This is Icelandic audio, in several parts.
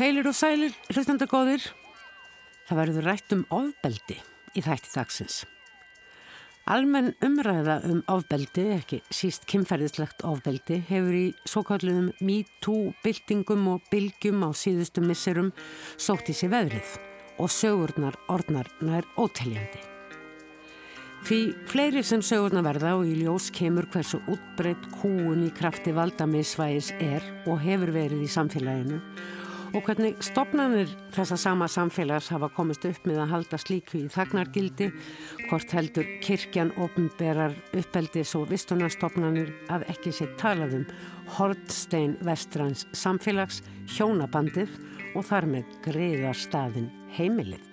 Heilir og sælir, hlustandagóðir. Það verður rætt um ofbeldi í þætti dagsins. Almenn umræða um ofbeldi, ekki síst kynferðislegt ofbeldi, hefur í svo kalluðum MeToo-byltingum og bylgjum á síðustu misserum sótt í sig veðrið og sögurnar orðnar nær óteljandi. Því fleiri sem sögurnar verða og í ljós kemur hversu útbreytt kúun í krafti valdamisvægis er og hefur verið í samfélaginu og hvernig stopnarnir þessa sama samfélags hafa komist upp með að halda slíku í þagnargildi, hvort heldur kirkjan ofnberar uppeldis og vistunarstopnarnir að ekki sé talaðum Hortstein Vestrans samfélags hjónabandið og þar með greiðar staðin heimilið.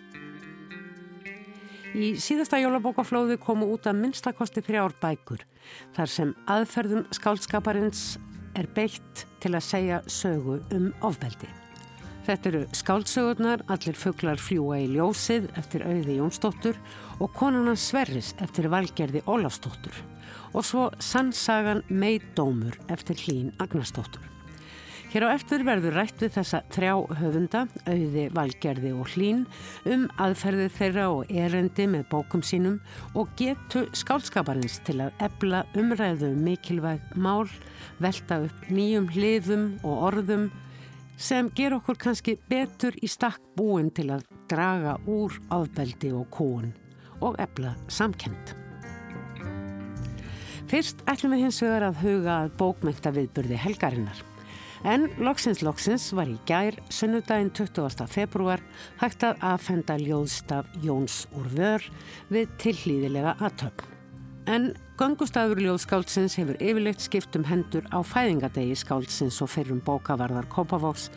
Í síðasta jólabókaflóðu komu út að minnstakosti þrjár bækur þar sem aðferðum skálskaparins er beitt til að segja sögu um ofbeldi. Þetta eru skáldsögurnar, allir fugglar fljúa í ljósið eftir auði Jónsdóttur og konuna Sverris eftir valgerði Ólafsdóttur og svo Sannsagan Meidómur eftir Hlín Agnarsdóttur. Hér á eftir verður rætt við þessa þrjá höfunda, auði, valgerði og hlín, um aðferði þeirra og erendi með bókum sínum og getu skálskaparins til að ebla umræðu um mikilvæg mál, velta upp nýjum hliðum og orðum, sem ger okkur kannski betur í stakk búin til að draga úr áðbeldi og kóun og ebla samkend. Fyrst ætlum við hins vegar að huga að bókmengta viðburði helgarinnar. En loksins loksins var í gær, sunnudaginn 20. februar, hægt að aðfenda ljóðstaf Jóns úr vör við tillýðilega aðtöfn. En Göngustafur ljóðskáldsins hefur yfirleitt skipt um hendur á fæðingadegi skáldsins og fyrrum bókavarðar Kópavóks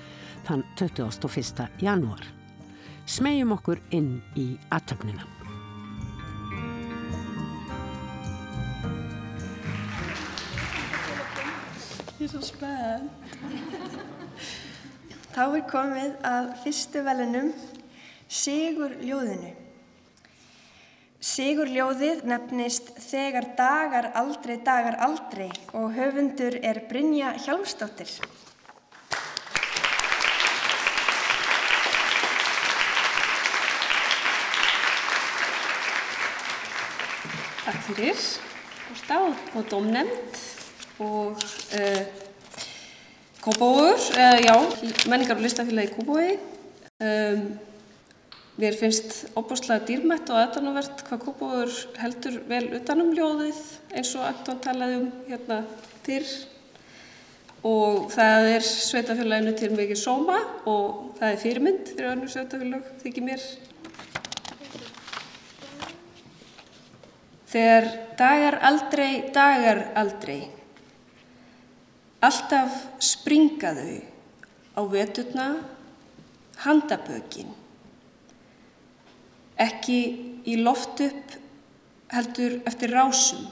þann 21. janúar. Smegjum okkur inn í aðtöfnina. Ég er svo spenn. Þá er komið að fyrstu velunum Sigur ljóðinu. Sigurljóðið nefnist Þegar dagar aldrei dagar aldrei og höfundur er Brynja Hjálmsdóttir. Takk fyrir. Stáð og domnemnd og uh, Kópavóður, uh, já, menningar og listafélagi Kópavói. Um, Mér finnst óbúslega dýrmætt og aðdánuvert hvað Kópavur heldur vel utanum ljóðið eins og Anton talaði um hérna til og það er sveitafélaginu til mikið sóma og það er fyrirmynd fyrir önnur sveitafélag, þykir mér. Þegar dagar aldrei, dagar aldrei, alltaf springaðu á veturna handabökin ekki í loft upp heldur eftir rásum.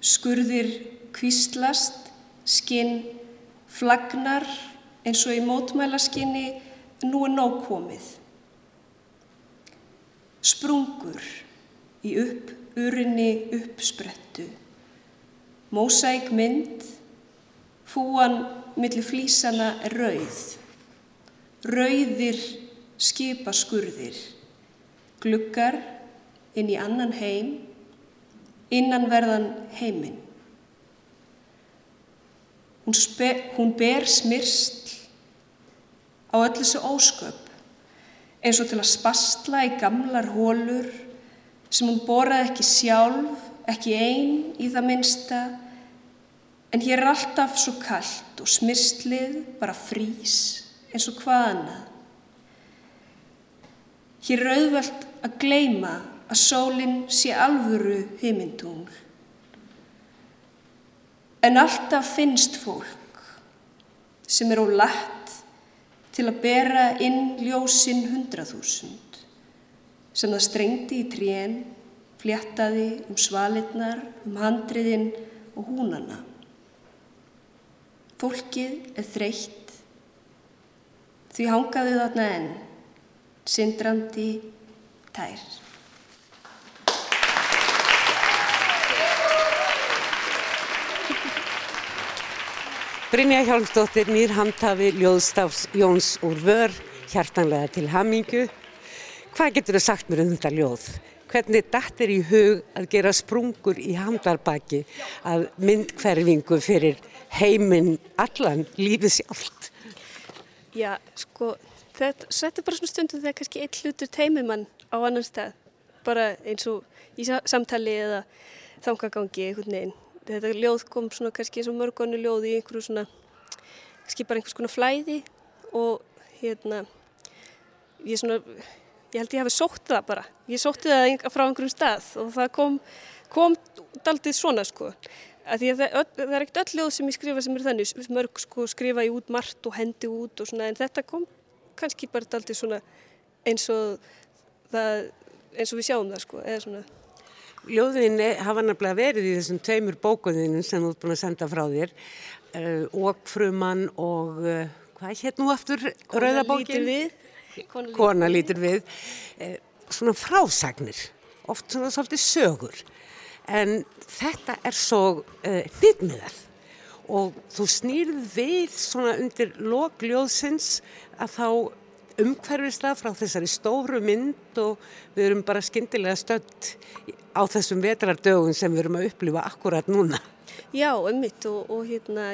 Skurðir kvíslast, skinn flagnar eins og í mótmælaskinni nú er nóg komið. Sprungur í upp, urinni uppsprettu. Mósæk mynd, fúan millir flísana er rauð. Rauðir skipaskurðir gluggar inn í annan heim, innanverðan heiminn. Hún, hún ber smyrst á öll þessu ósköp eins og til að spastla í gamlar hólur sem hún boraði ekki sjálf, ekki einn í það minsta, en hér er alltaf svo kallt og smyrstlið bara frís eins og hvað annað. Hér er auðvelt að gleima að sólinn sé alvöru heimindungl. En alltaf finnst fólk sem er á lett til að bera inn ljósinn hundraþúsund sem það strengti í trén, fléttaði um svalitnar, um handriðinn og húnana. fólkið er þreytt, því hangaðu þarna enn, syndrandi tær. Brynja Hjálmsdóttir, nýr handhafi Ljóðstafs Jóns úr vör, hjartanlega til hamingu. Hvað getur þau sagt mér um þetta ljóð? Hvernig dættir í hug að gera sprungur í handarbaki að myndkverfingu fyrir heiminn allan, lífið sjálft? Já, sko, þetta, þetta er bara svona stundum þegar kannski eitt hlutur teimir mann á annan stað. Bara eins og í samtali eða þangagangi einhvern veginn. Þetta ljóð kom svona kannski eins og mörgónu ljóð í einhverju svona, kannski bara einhvers konar flæði og hérna, ég svona ég held ég hafi sótt það bara ég sótti það frá einhverjum stað og það kom, kom daldið svona sko að að það, það er ekkert öll ljóð sem ég skrifa sem er þannig mörg sko skrifa ég út margt og hendi út og svona en þetta kom kannski bara daldið svona eins og það eins og við sjáum það sko eða svona. Ljóðinni hafa nefnilega verið í þessum tveimur bókuðinum sem þú ert búin að senda frá þér. Uh, og frumann og uh, hvað hérna nú aftur rauðabókin? kona, lítur við. Eh, svona frásagnir oft svona svolítið sögur. En þetta er svo eh, hnitmiðað. Og þú snýrð við svona undir lokljóðsins að þá umhverfislega frá þessari stóru mynd og við erum bara skindilega stönd á þessum vetrardögun sem við erum að upplifa akkurat núna. Já, ummitt og, og hérna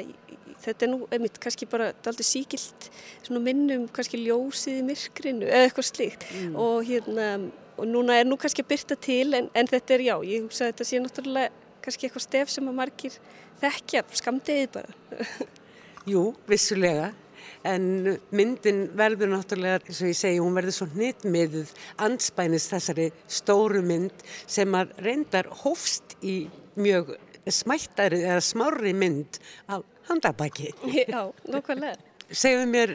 þetta er nú einmitt kannski bara aldrei síkilt minnum kannski ljósið í myrkrinu eða eitthvað slíkt mm. og hérna og núna er nú kannski að byrta til en, en þetta er já, ég hugsa að þetta sé náttúrulega kannski eitthvað stef sem að margir þekkja, skamdegið bara Jú, vissulega en myndin verður náttúrulega, eins og ég segi, hún verður svo hnittmiðuð anspænis þessari stóru mynd sem að reyndar hófst í mjög smættari eða smári mynd af handabæki. Já, nokkulega. Segðu mér,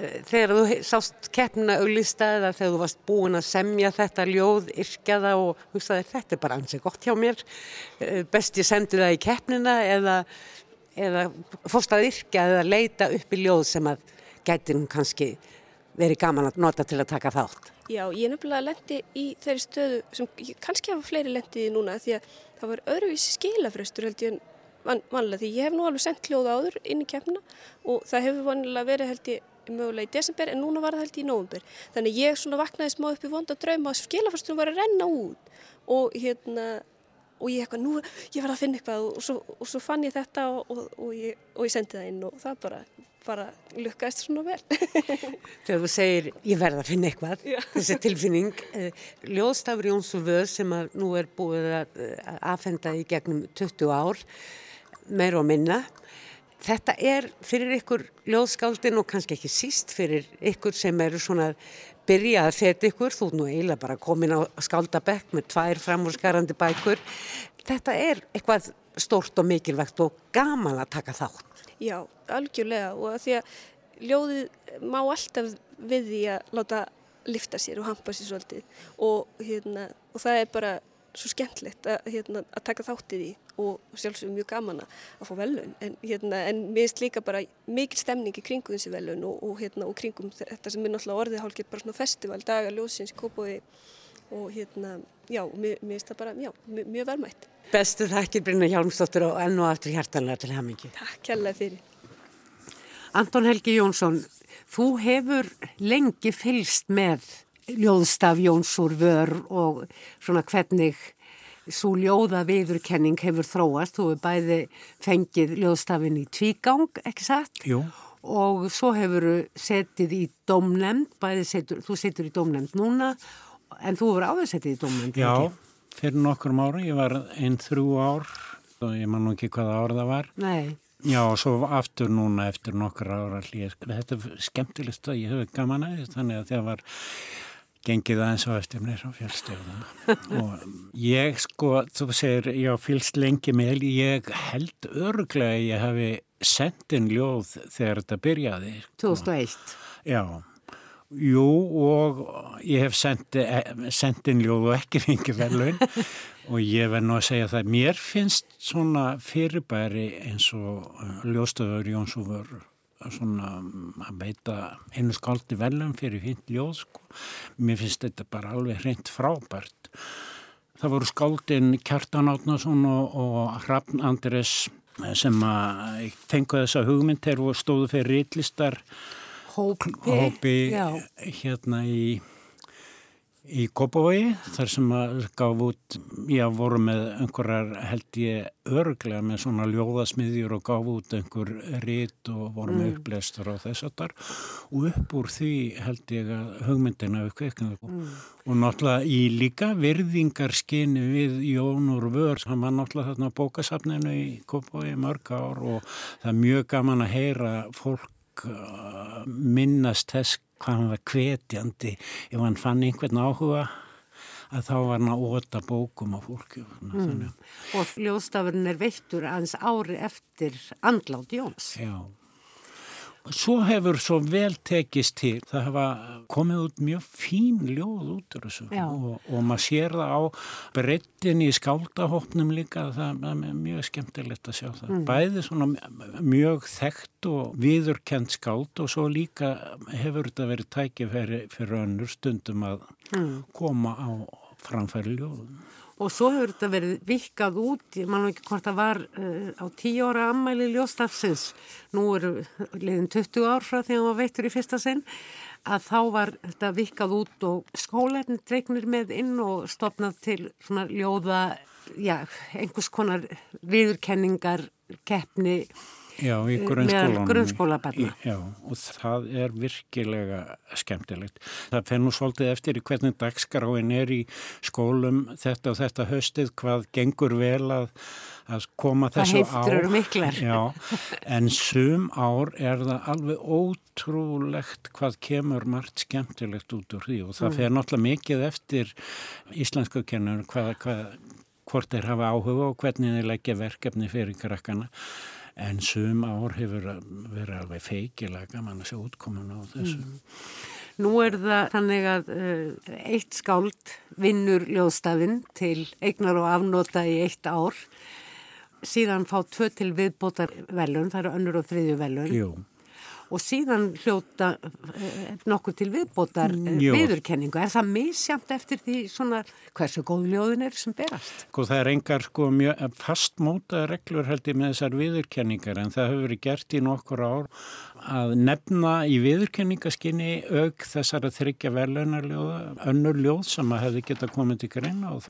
uh, þegar þú sást keppna auglista eða þegar þú varst búin að semja þetta ljóð, yrkjaða og hugsaði þetta er bara ansið gott hjá mér, uh, best ég sendi það í keppnina eða, eða fórst að yrkja eða leita upp í ljóð sem að gæti nú kannski verið gaman að nota til að taka þátt. Já, ég nefnilega lendi í þeirri stöðu sem kannski hafa fleiri lendið í núna því að það var öðruvísi skilafrestur held ég van, vanlega því ég hef nú alveg sendt hljóða áður inn í kemna og það hefur vanlega verið held ég mögulega í desember en núna var það held ég í nógumber þannig ég svona vaknaði smá upp í vonda drauma að skilafrestunum var að renna út og hérna og ég eitthvað, nú, ég var að finna eitthvað og svo, og svo fann ég þetta og, og, og, ég, og ég sendi það inn og það bara, bara lukkaðist svona vel. Þegar þú segir, ég verða að finna eitthvað, Já. þessi tilfinning, eh, Ljóðstafur Jónsson Vöð sem að nú er búið að aðfenda í gegnum 20 ár, meir og minna. Þetta er fyrir ykkur ljóðskáldin og kannski ekki síst fyrir ykkur sem eru svona byrja að setja ykkur, þú nú eiginlega bara komin á skáldabekk með tvær framúrskarandi bækur. Þetta er eitthvað stórt og mikilvægt og gaman að taka þátt. Já, algjörlega og því að ljóðið má alltaf við því að láta lifta sér og hampa sér svolítið og, hérna, og það er bara svo skemmtlegt að, hérna, að taka þáttið í og sjálfsögum mjög gaman að fá velun en, hérna, en finnst líka bara mikil stemning í kringum þessi velun og, og, hérna, og kringum þetta sem er náttúrulega orðið hálfgeitt bara svona festival, dagar ljósins, kópói og hérna, já, finnst það bara, já, mjög, mjög velmætt. Bestu þakkir Brynna Hjálmsdóttir og enn og aftur hjartanlega til hamingi. Takk kærlega fyrir. Anton Helgi Jónsson, þú hefur lengi fylst með ljóðstaf Jóns úr vör og svona hvernig svo ljóða viðurkenning hefur þróast. Þú hefur bæði fengið ljóðstafin í tvígang, ekki satt? Jú. Og svo hefur þú setið í domnemnd, bæði setur, þú setur í domnemnd núna, en þú hefur áður setið í domnemnd, ekki? Já, fyrir nokkur ára, ég var einn þrjú ár og ég man nú ekki hvaða ár það var. Nei. Já, og svo aftur núna eftir nokkur ára hlýð. Þetta er skemmtilegt að ég hef gaman aðeins, þannig að það var gengið aðeins á eftir mér á fjölstöðuna og ég sko, þú segir, ég á fylst lengi með, ég held örglega að ég hafi sendin ljóð þegar þetta byrjaði. Sko. 2001? Já, Jú og ég hef sendin ljóð og ekki fengið verðlaun og ég verð nú að segja það mér finnst svona fyrirbæri eins og uh, ljóstöður Jónsúfur svona að beita einu skáldi verðlaun fyrir fint ljóð sko. mér finnst þetta bara alveg hreint frábært. Það voru skáldin Kjartan Átnason og, og Hrafn Andres sem að fengu þessa hugmynd. Þegar stóðu fyrir rítlistar hópi, hópi hérna í í Kópavogi þar sem að gaf út, já voru með einhverjar held ég örglega með svona ljóðasmiðjur og gaf út einhver rít og voru með mm. uppleistur á þess að þar og upp úr því held ég að hugmyndina við kveiknaðu mm. og náttúrulega í líka virðingarskinni við Jónur Vör hann var náttúrulega þarna bókasafninu í Kópavogi mörg ár og það er mjög gaman að heyra fólk uh, minnast þess hvað hann var kvetjandi ef hann fann einhvern áhuga að þá var hann að óta bókum á fólki. Mm. Og ljóðstafurinn er veittur aðeins ári eftir andlátt Jóns. Já. Svo hefur svo vel tekist til, það hefa komið út mjög fín ljóð út úr þessu og, og maður sér það á breyttin í skáldahopnum líka, það er mjög skemmtilegt að sjá það. Mm. Bæði svona mjög þekkt og viðurkend skáld og svo líka hefur þetta verið tækið fyrir, fyrir önnur stundum að mm. koma á framfæri ljóðum. Og svo hefur þetta verið vikað út, ég man ekki hvort það var uh, á tíu ára ammæli Ljóstafsins, nú eru liðin 20 ár frá því að það var veittur í fyrsta sinn, að þá var þetta vikað út og skólarnir dreiknir með inn og stopnað til svona ljóða, já, einhvers konar viðurkenningar, keppni, Já, í grunnskólanum. Grunnskólabarna. Já, og það er virkilega skemmtilegt. Það fennur svolítið eftir í hvernig dagskráin er í skólum þetta og þetta höstið, hvað gengur vel að, að koma þessu á. Það heiftur eru miklar. Já, en sum ár er það alveg ótrúlegt hvað kemur margt skemmtilegt út úr því og það mm. fer náttúrulega mikið eftir íslensku kennur hvað, hvað, hvort þeir hafa áhuga og hvernig þeir leggja verkefni fyrir krakkana en sum ár hefur verið alveg feikilega gaman að sjá útkomun á þessu. Mm. Nú er það þannig að uh, eitt skáld vinnur ljóðstafinn til eignar og afnota í eitt ár síðan fá tvö til viðbótar velun, það eru önnur og þriðju velun. Jú og síðan hljóta eh, nokkuð til viðbótar eh, viðurkenningu. Er það misjamt eftir því svona hversu góð ljóðin er sem berast? Sko það er engar sko mjög fastmóta reglur held ég með þessar viðurkenningar en það hefur verið gert í nokkur ár að nefna í viðurkenningaskinni auk þessara þryggja verðlunarljóða, önnur ljóð sem að hefði geta komið til greina og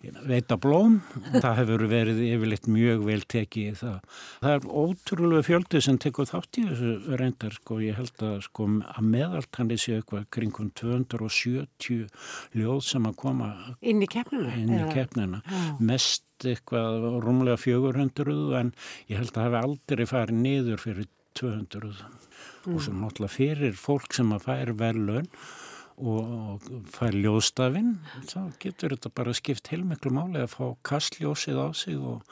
veita blóm, það hefur verið yfirleitt mjög vel tekið í það. Það er ótrúlega fjöldið sem tekur þátt í þessu reyndar sko, ég held að sko að meðaltanni séu eitthvað kringum 270 ljóð sem að koma inn í keppnina, inn í keppnina. mest eitthvað rúmlega 400 en ég held að það hefur aldrei farið niður fyrir 200 mm. og svo náttúrulega fyrir fólk sem að færi verðlun og fær ljóðstafinn þá getur þetta bara skipt heilmiklu máli að fá kastljósið á sig og,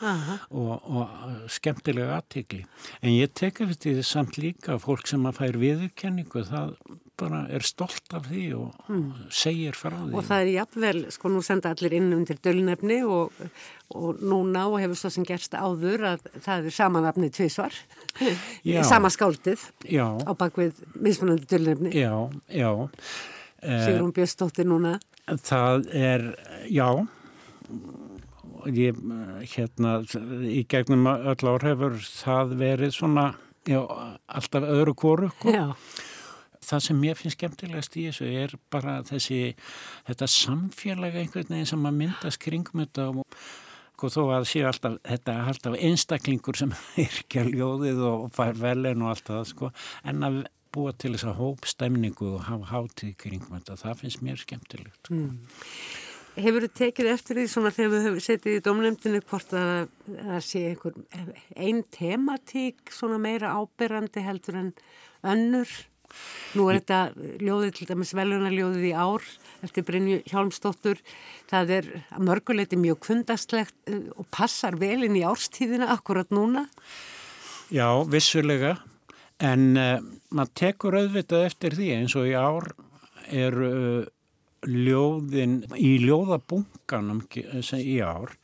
og, og skemmtilega aðtikli. En ég tekar þetta samt líka fólk sem að fær viðurkenningu það bara er stolt af því og mm. segir frá því. Og það er jafnvel, sko nú senda allir inn um til dölnefni og, og núna og hefur svo sem gerst áður að það er samanafni tvísvar, sama skáldið já. á bakvið mismunandi dölnefni. Já, já. Sigrun Björnstóttir núna? Það er, já, ég, hérna, í gegnum öll ár hefur það verið svona, já, alltaf öðru kóru. Sko. Það sem mér finnst skemmtilegast í þessu er bara þessi, þetta samfélaga einhvern veginn sem að myndast kringum þetta og og þó að sé alltaf, þetta er alltaf einstaklingur sem er ekki að ljóðið og fær velin og allt það sko, en að búa til þess að hópstemningu og hafa hátíð kring þetta, það finnst mér skemmtilegt. Mm. Hefur þið tekið eftir því svona þegar við setið í domnefndinu hvort að það sé einhver einn tematík svona meira ábyrrandi heldur en önnur? Nú er þetta ljóðið til dæmis velunarljóðið í ár eftir Brynju Hjálmstóttur. Það er mörguleiti mjög kundastlegt og passar vel inn í árstíðina akkurat núna. Já, vissulega En uh, maður tekur auðvitað eftir því eins og í ár er uh, ljóðin, í ljóðabunkanum í ár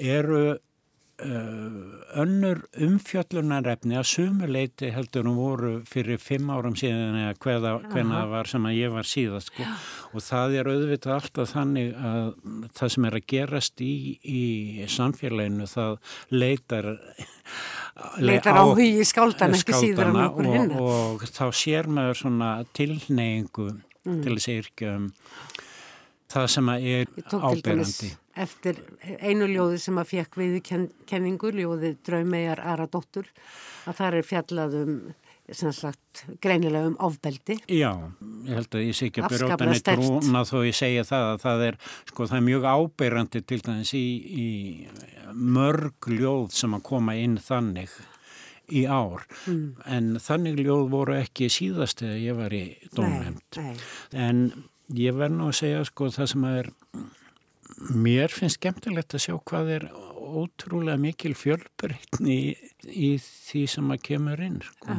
eru uh, önnur umfjöllunarefni að sumuleiti heldur um voru fyrir fimm árum síðan eða hveða, hvenna það var sem að ég var síðast sko. og það er auðvitað alltaf þannig að það sem er að gerast í, í samfélaginu það leitar leitar á hugi skáldan ekki síður en okkur hinn og, og þá sér maður svona tilneyingu mm. til þess að yrkja um það sem er áberandi eftir einu ljóði sem að fekk við kenningu, ljóði Draumegar Aradóttur, að það er fjallað um Sagt, greinilega um ofbeldi. Já, ég held að ég sé ekki að byrja út en eitt brúna þó ég segja það að það er, sko, það er mjög ábeirandi til dæmis í, í mörg ljóð sem að koma inn þannig í ár. Mm. en þannig ljóð voru ekki síðast þegar ég var í dómhemd en ég verð nú að segja sko það sem að er mér finnst skemmtilegt að sjá hvað er ótrúlega mikil fjölbreytni í, í því sem að kemur inn sko.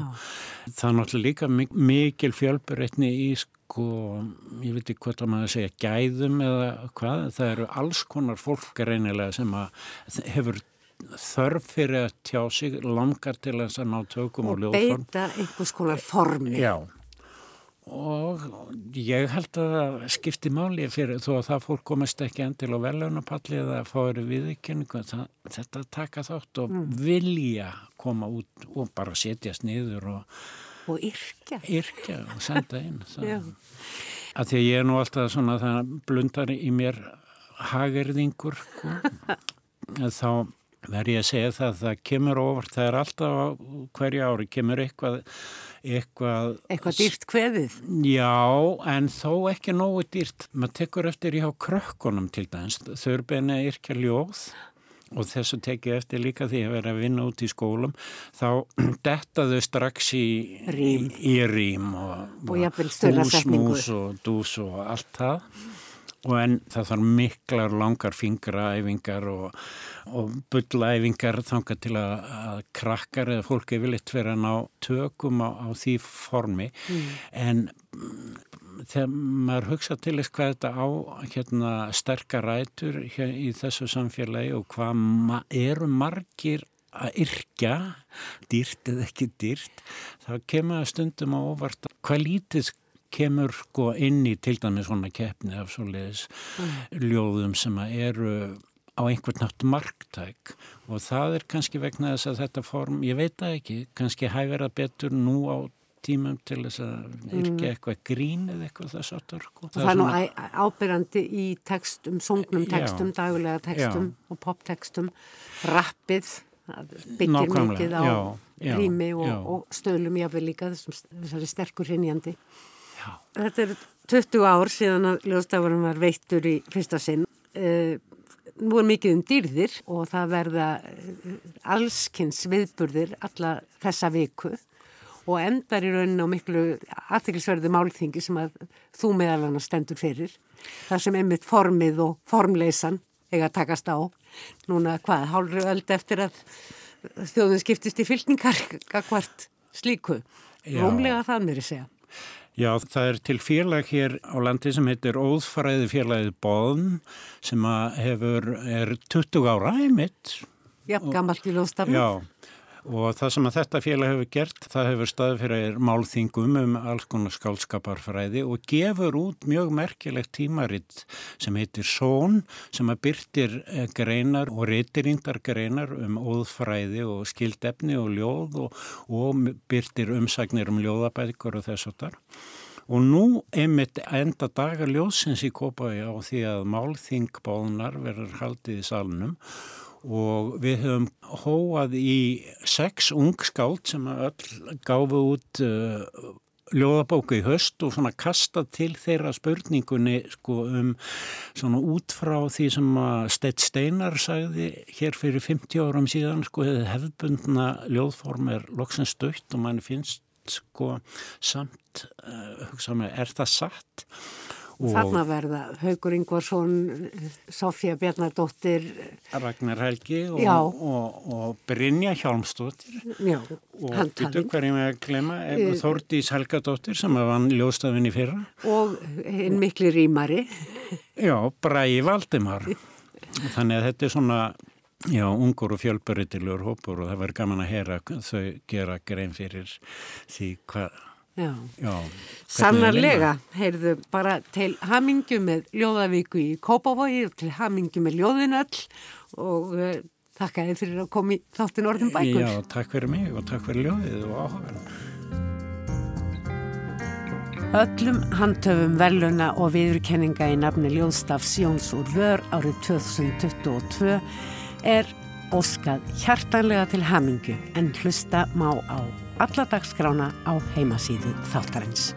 það er náttúrulega líka mikil fjölbreytni í sko, ég veit ekki hvað það maður segja gæðum eða hvað það eru alls konar fólk reynilega sem að hefur þörf fyrir að tjá sig langar til þess að ná tökum og, og ljóðform. og beita einhvers konar formi. Já og ég held að það skipti máli fyrir þó að það fólk komast ekki endil á velunapalli eða eru viðkynningu þetta taka þátt og mm. vilja koma út og bara setjast niður og, og yrkja. yrkja og senda inn að því að ég er nú alltaf svona það blundar í mér hagerðingur sko. þá verð ég að segja það það kemur ofar, það er alltaf hverja ári kemur eitthvað eitthvað... Eitthvað dýrt kveðið? Já, en þó ekki nógu dýrt. Maður tekur eftir hjá krökkunum til dæns. Þau eru beina yrkja ljóð og þessu tekið eftir líka því að vera að vinna út í skólum. Þá dettaðu strax í rým, í rým og, og, og húsmús og dús og allt það. Og en það þarf miklar langar fingraæfingar og, og bullæfingar þanga til að, að krakkar eða fólki viljit vera að ná tökum á, á því formi mm. en þegar maður hugsa til þess hvað þetta á hérna, sterkar rætur hér, í þessu samfélagi og hvað ma eru margir að yrkja, dýrt eða ekki dýrt, þá kemur það stundum á óvart hvað lítið kemur sko inn í til dæmi svona keppni af svoleiðis mm. ljóðum sem eru á einhvern nátt marktæk og það er kannski vegna þess að þetta form, ég veit það ekki, kannski hæfera betur nú á tímum til þess að yrkja mm. eitthvað grín eða eitthvað þess aftur. Sko. Það, það er nú svona... ábyrjandi í textum, sungnum textum, já, dagulega textum já. og poptextum, rappið, byggir mikið á já, rými og, og stöðlum jáfnveg líka þessari sterkur hinnjandi. Þetta er 20 ár síðan að ljóðstafurum var veittur í fyrsta sinn. Uh, nú er mikið um dýrðir og það verða eh, allskynns viðburðir alla þessa viku og endar í rauninu á miklu aðtækilsverðu málþingi sem að þú meðal hann stendur fyrir. Það sem einmitt formið og formleysan eiga að takast á. Núna hvað, hálfru öld eftir að þjóðun skiptist í fylgningar hvart slíku. Rómlega það mér að segja. Já, það er til félag hér á landi sem heitir Óðfræði félagið Bóðn sem hefur, er 20 ára einmitt. Já, gammalt í lóðstafn. Já, og það sem að þetta félag hefur gert, það hefur staðið fyrir málþingum um alls konar skálskaparfræði og gefur út mjög merkilegt tímaritt sem heitir Són sem að byrtir eh, greinar og reytirindar greinar um óðfræði og skildefni og ljóð og, og byrtir umsagnir um ljóðabækur og þess og þar. Og nú einmitt enda dagar ljóðsins í Kópaví á því að málþingbáðunar verður haldið í salnum og við höfum hóað í sex ungskáld sem öll gáfu út uh, ljóðabóku í höst og svona kastað til þeirra spurningunni sko um svona út frá því sem að Stett Steinar sagði hér fyrir 50 árum síðan sko hefðbundna ljóðform er loksins stöitt og mann finnst sko samt uh, hugsa með er það satt þarna verða Haugur Ingvarsson, Sofía Bjarnardóttir. Ragnar Helgi og, og, og Brynja Hjálmstóttir. Já, og býtu hverjum að glema, Þórdís Helgadóttir sem var vann ljóstafinn í fyrra. Og einn mikli rýmari. Já, Bræi Valdimar. Þannig að þetta er svona, já, ungur og fjölbörytilur hópur og það verður gaman að heyra þau gera grein fyrir því hvað Já, Já sannarlega, heyrðu bara til hamingju með Ljóðavíku í Kópavogi og til hamingju með Ljóðinöll og uh, þakka þið fyrir að koma í þáttin orðin bækur. Já, takk fyrir mig og takk fyrir Ljóðið og áhugaverðin. Öllum handhöfum veluna og viðurkenninga í nafni Ljóðstafs Jóns úr vör árið 2022 er óskað hjartanlega til hamingju en hlusta má á alla dagskrána á heimasíðu þáttarins.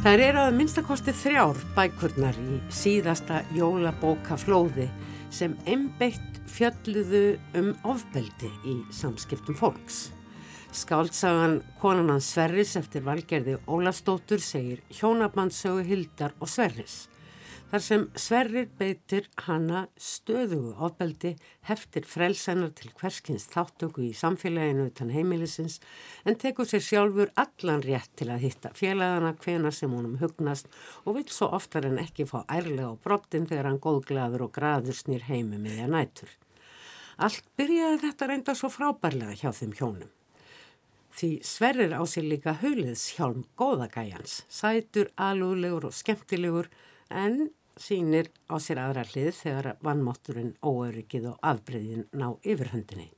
Það eru að minnstakosti þrjár bækurnar í síðasta jólabókaflóði sem einbeitt fjölluðu um ofbeldi í samskiptum fólks. Skáltsagan Konanans Sverris eftir valgerði Ólastóttur segir hjónabandsögu Hildar og Sverris. Þar sem Sverrir beitir hana stöðugu ofbeldi heftir frelsennar til hverskins þáttöku í samfélaginu utan heimilisins en tekur sér sjálfur allan rétt til að hitta félagana hvena sem honum hugnast og vil svo oftar en ekki fá ærlega á brottin þegar hann góðglaður og graður snýr heimi með því að nætur. Allt byrjaði þetta reynda svo frábærlega hjá þeim hjónum. Því Sverrir á sér líka hauliðs hjálm góðagæjans, sætur, alúlegur og skemmtilegur en sínir á sér aðra hlið þegar vannmátturinn, óöryggið og afbreyðin ná yfirhundinni.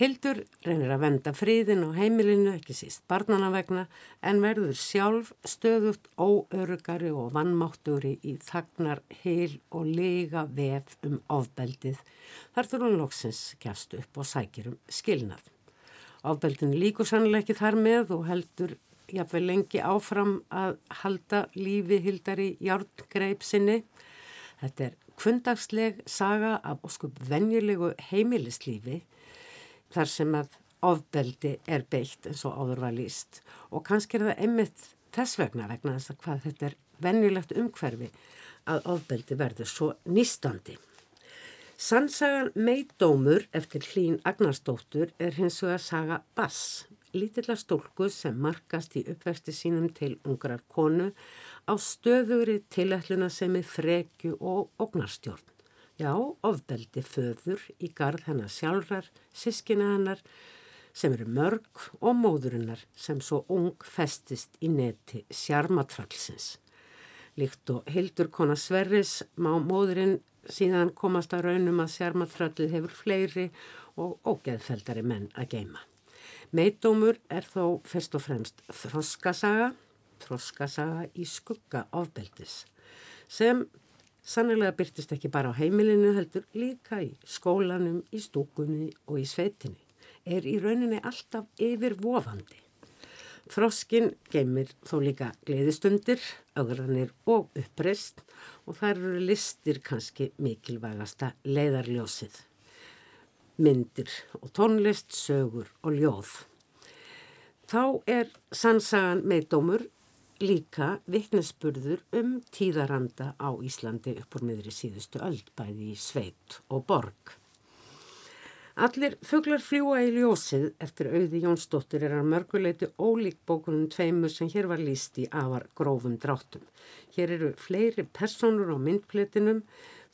Hildur reynir að venda fríðin á heimilinu, ekki síst barnana vegna, en verður sjálf stöðugt óörugari og vannmátturi í þagnar heil og lega vef um ofbeldið. Þar þurfum loksins gefst upp og sækir um skilnað. Ofbeldin líkur sannlega ekki þar með og heldur jáfnveg lengi áfram að halda lífi hildar í járngreip sinni. Þetta er kvöndagsleg saga af óskup venjulegu heimilislífi þar sem að ofbeldi er beitt eins og áður var líst og kannski er það einmitt þess vegna vegna þess að hvað þetta er venjulegt umhverfi að ofbeldi verður svo nýstandi. Sannsagan Meidómur eftir Hlín Agnarsdóttur er hins vegar saga Bass lítilla stólku sem markast í uppvexti sínum til ungrar konu á stöðuri tilætluna sem er frekju og ógnarstjórn. Já, ofbeldi föður í garð hennar sjálfrar, sískina hennar sem eru mörg og móðurinnar sem svo ung festist í neti sjarmatrallsins. Líkt og Hildur kona Sverris má móðurinn síðan komast að raunum að sjarmatrallið hefur fleiri og ógeðfeldari menn að geima. Meidómur er þó fyrst og fremst þroskasaga, þroskasaga í skugga ofbeldis sem sannilega byrtist ekki bara á heimilinu heldur líka í skólanum, í stúkunni og í sveitinni. Er í rauninni alltaf yfir vofandi. Þroskin geymir þó líka gleðistundir, augranir og uppreist og þar eru listir kannski mikilvægasta leiðarljósið myndir og tónlist, sögur og ljóð. Þá er sannsagan með dómur líka vittnesburður um tíðaranda á Íslandi uppur miðri síðustu öll bæði í sveit og borg. Allir fugglar fljúa í ljósið eftir auði Jónsdóttir er að mörguleiti ólík bókunum tveimur sem hér var líst í afar grófum dráttum. Hér eru fleiri personur á myndpletinum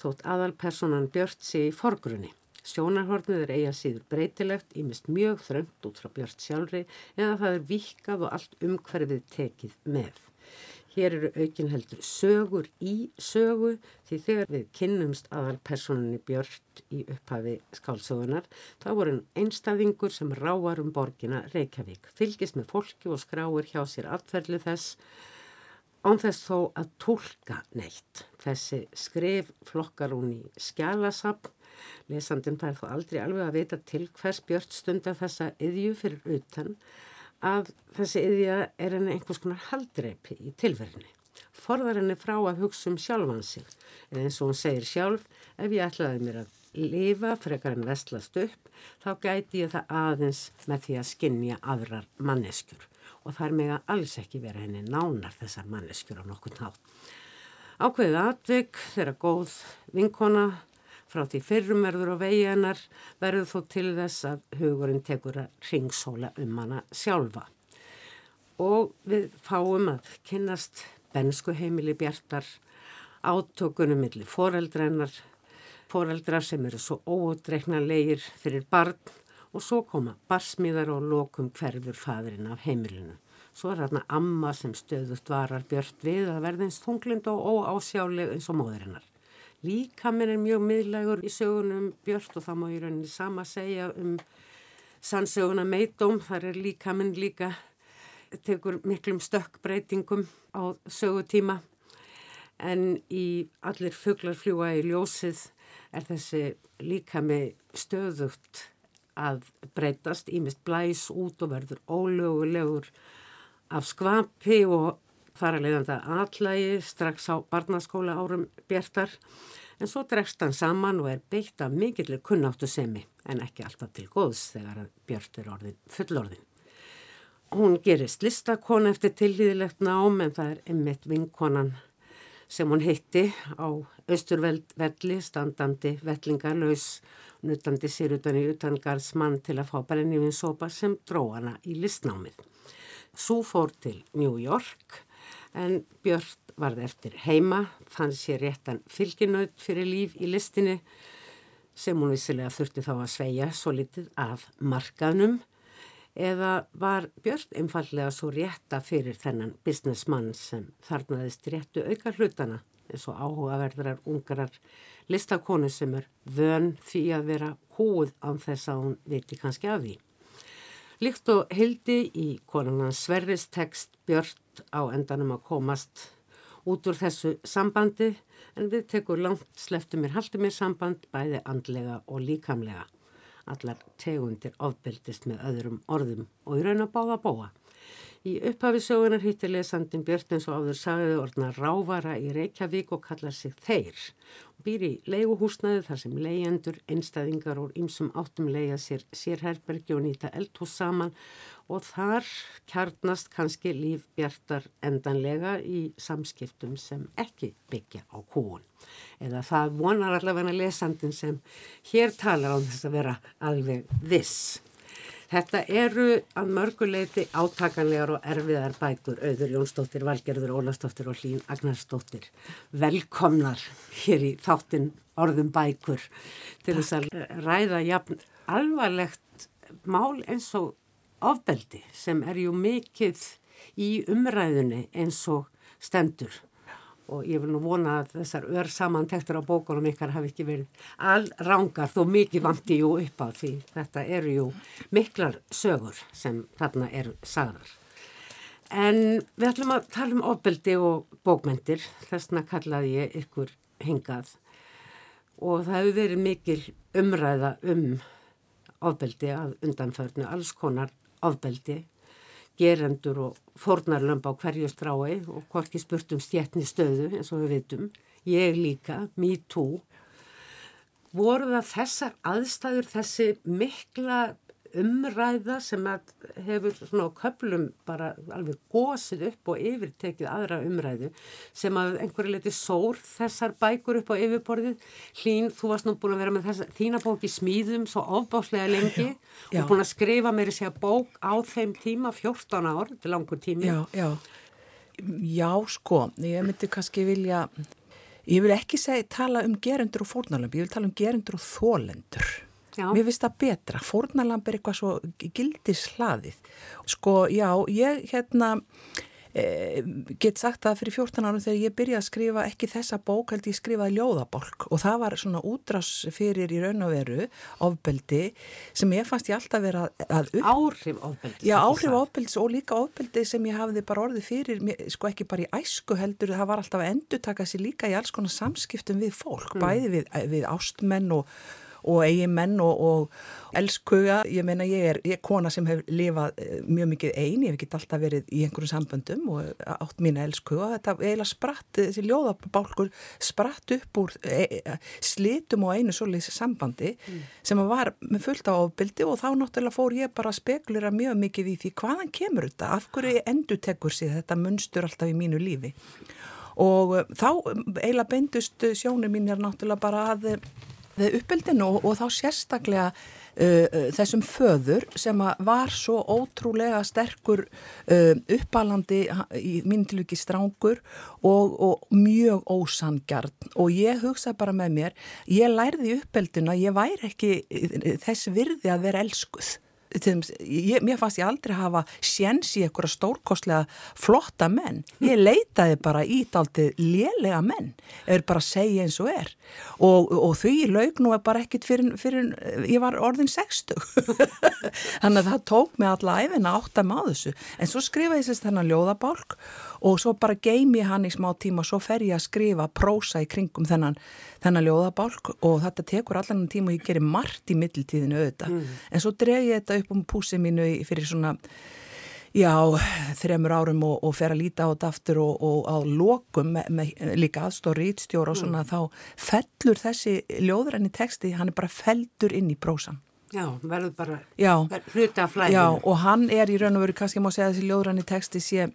þótt aðalpersonan Björn sé í forgrunni. Sjónarhornið er eiga síður breytilegt, ímist mjög þröngt út frá björnt sjálfri eða það er vikað og allt umhverfið tekið með. Hér eru aukin heldur sögur í sögu því þegar við kynnumst aðal personinni björnt í upphafi skálsögunar þá voru einstæðingur sem ráar um borgina Reykjavík, fylgist með fólki og skráir hjá sér atverðlu þess án þess þó að tólka neitt. Þessi skrif flokkar hún í skjálasapn Lesandin fær þó aldrei alveg að vita til hvers björnt stundar þessa yðju fyrir utan að þessi yðja er henni einhvers konar haldreipi í tilverðinni. Forðar henni frá að hugsa um sjálfan sig en eins og hún segir sjálf ef ég ætlaði mér að lifa frekar en vestlast upp þá gæti ég það aðeins með því að skinja aðrar manneskjur og þær mega alls ekki vera henni nánar þessar manneskjur á nokkur nátt. Ákveðið atvik þegar góð vinkona frá því fyrrum verður á vegi hennar verður þó til þess að hugurinn tekur að ringsóla um hana sjálfa. Og við fáum að kynnast bensku heimili bjartar átökunum millir foreldrennar, foreldrar sem eru svo óutreiknarlegir fyrir barn og svo koma barsmíðar og lokum hverfur fadrin af heimilinu. Svo er þarna amma sem stöðust varar björnt við að verðins þunglind og óásjáleg eins og móðurinnar. Líka minn er mjög miðlægur í sögunum björnt og það má ég rauninni sama segja um sannsöguna meitóm. Þar er líka minn líka tekur miklum stökkbreytingum á sögutíma en í allir fugglar fljúa í ljósið er þessi líka með stöðugt að breytast, ímest blæs út og verður ólögulegur af skvapi og þar að leiðanda allægi strax á barnaskóla árum bjertar en svo dregst hann saman og er beitt af mikillir kunnáttu semi en ekki alltaf til góðs þegar björt er orðin fullorðin. Hún gerist listakona eftir tilhýðilegt nám en það er einmitt vinkonan sem hún hitti á austurvelli standandi vellingarlaus nutandi sér utan í utangarðsmann til að fá brenniðin sopa sem dró hana í listnámið. Sú fór til New York en Björn varð eftir heima, fann sér réttan fylginaut fyrir líf í listinni sem hún vissilega þurfti þá að sveia svo litið af markaðnum eða var Björn einfallega svo rétta fyrir þennan businessmann sem þarnaðist réttu auka hlutana eins og áhugaverðrar ungarar listakonu sem er vön því að vera húð án þess að hún viti kannski af því. Líkt og hildi í konunans sverristekst Björn á endanum að komast út úr þessu sambandi en við tekum langt sleftu mér haldi mér samband bæði andlega og líkamlega allar tegundir ofbeldist með öðrum orðum og í raun að báða bóa. Í upphafi sögunar hýttir lesandin Björn eins og áður sagði orðna rávara í Reykjavík og kallar sig þeir. Hún býr í leiguhúsnaði þar sem leyendur, einstæðingar og ýmsum áttum leia sér sérherbergi og nýta eldhús saman og þar kjarnast kannski líf Bjartar endanlega í samskiptum sem ekki byggja á kúun. Eða það vonar allavega lesandin sem hér talar á þess að vera alveg viss. Þetta eru að mörguleiti átakanlegar og erfiðar bækur auður Jónsdóttir, Valgerður Ólastóttir og Hlín Agnarsdóttir. Velkomnar hér í þáttin orðum bækur til þess að ræða jafn alvarlegt mál eins og ofbeldi sem er ju mikið í umræðunni eins og stendur og ég vil nú vona að þessar ör samantektur á bókunum ykkar hafi ekki verið allrángar þó mikið vanti jú upp á því. Þetta eru jú miklar sögur sem þarna eru sagðar. En við ætlum að tala um ofbeldi og bókmentir, þessna kallaði ég ykkur hingað. Og það hefur verið mikil umræða um ofbeldi að undanförnu, alls konar ofbeldi gerendur og fornarlömb á hverju strái og hvorki spurt um stjætni stöðu eins og við veitum, ég líka, me too, voru það þessar aðstæður, þessi mikla umræða sem hefur svona á köplum bara alveg gósið upp og yfirtekið aðra umræðu sem að einhverju leti sór þessar bækur upp á yfirborðið. Hlín, þú varst nú búin að vera með þessa, þína bók í smíðum svo ofbáslega lengi já, já. og búin að skrifa meiri segja bók á þeim tíma 14 ár, þetta er langur tími. Já, já. Já, sko, ég myndi kannski vilja, ég vil ekki segja tala um gerendur og fórnalömp, ég vil tala um gerendur og þólendur. Já. Mér finnst það betra, fórnalamb er eitthvað svo gildislaðið. Sko, já, ég hérna e, get sagt það fyrir 14 árum þegar ég byrjaði að skrifa ekki þessa bók, held ég skrifaði ljóðabolk og það var svona útrás fyrir í raun og veru, ofbeldi, sem ég fannst ég alltaf vera að upp. Áhrif ofbeldi. Já, áhrif ofbeldi og líka ofbeldi sem ég hafði bara orðið fyrir, sko ekki bara í æsku heldur, það var alltaf að endur taka sér líka í alls konar samskiptum við fólk, mm. bæði við, við ástmenn og og eigi menn og, og elskuga, ég meina ég er, ég er kona sem hef lifað eh, mjög mikið einn, ég hef ekki alltaf verið í einhverjum samböndum og átt mín elskuga, þetta eiginlega spratt, þessi ljóðabálkur spratt upp úr e, e, slitum og einu svolítið sambandi mm. sem var með fullt á ofbildi og þá náttúrulega fór ég bara að spekulera mjög mikið í því hvaðan kemur þetta, af hverju endur tekur sér þetta munstur alltaf í mínu lífi? Og þá eh, eiginlega beindust sjónu mín er náttúrulega bara að uppbyldinu og, og þá sérstaklega uh, þessum föður sem var svo ótrúlega sterkur uh, uppalandi í mín tilviki strángur og, og mjög ósangjarn og ég hugsa bara með mér, ég lærði uppbyldinu að ég væri ekki þess virði að vera elskuð ég, mér fannst ég aldrei hafa sjens í einhverja stórkostlega flotta menn. Ég leitaði bara í daldi lélega menn, er bara að segja eins og er. Og, og því laug nú er bara ekkit fyrir, fyrir ég var orðin 60 þannig að það tók mig alla æfina átt að maður þessu, en svo skrifa ég sérst þennan ljóðabálk og svo bara geimi hann í smá tíma og svo fer ég að skrifa prósa í kringum þennan, þennan ljóðabálk og þetta tekur allan tíma og ég gerir margt í middeltíðinu auðvitað mm. en svo dreg ég þetta upp um púsið mínu fyrir svona já, þremur árum og, og fer að líta á þetta aftur og, og á lokum með, með líka aðstóri ítstjóra og svona mm. þá fellur þessi ljóðræni teksti, hann er bara feldur inn í prósan Já, verður bara hluti af flæðinu. Já, og hann er í raun og veru, kannski má segja þessi ljóðræni teksti sé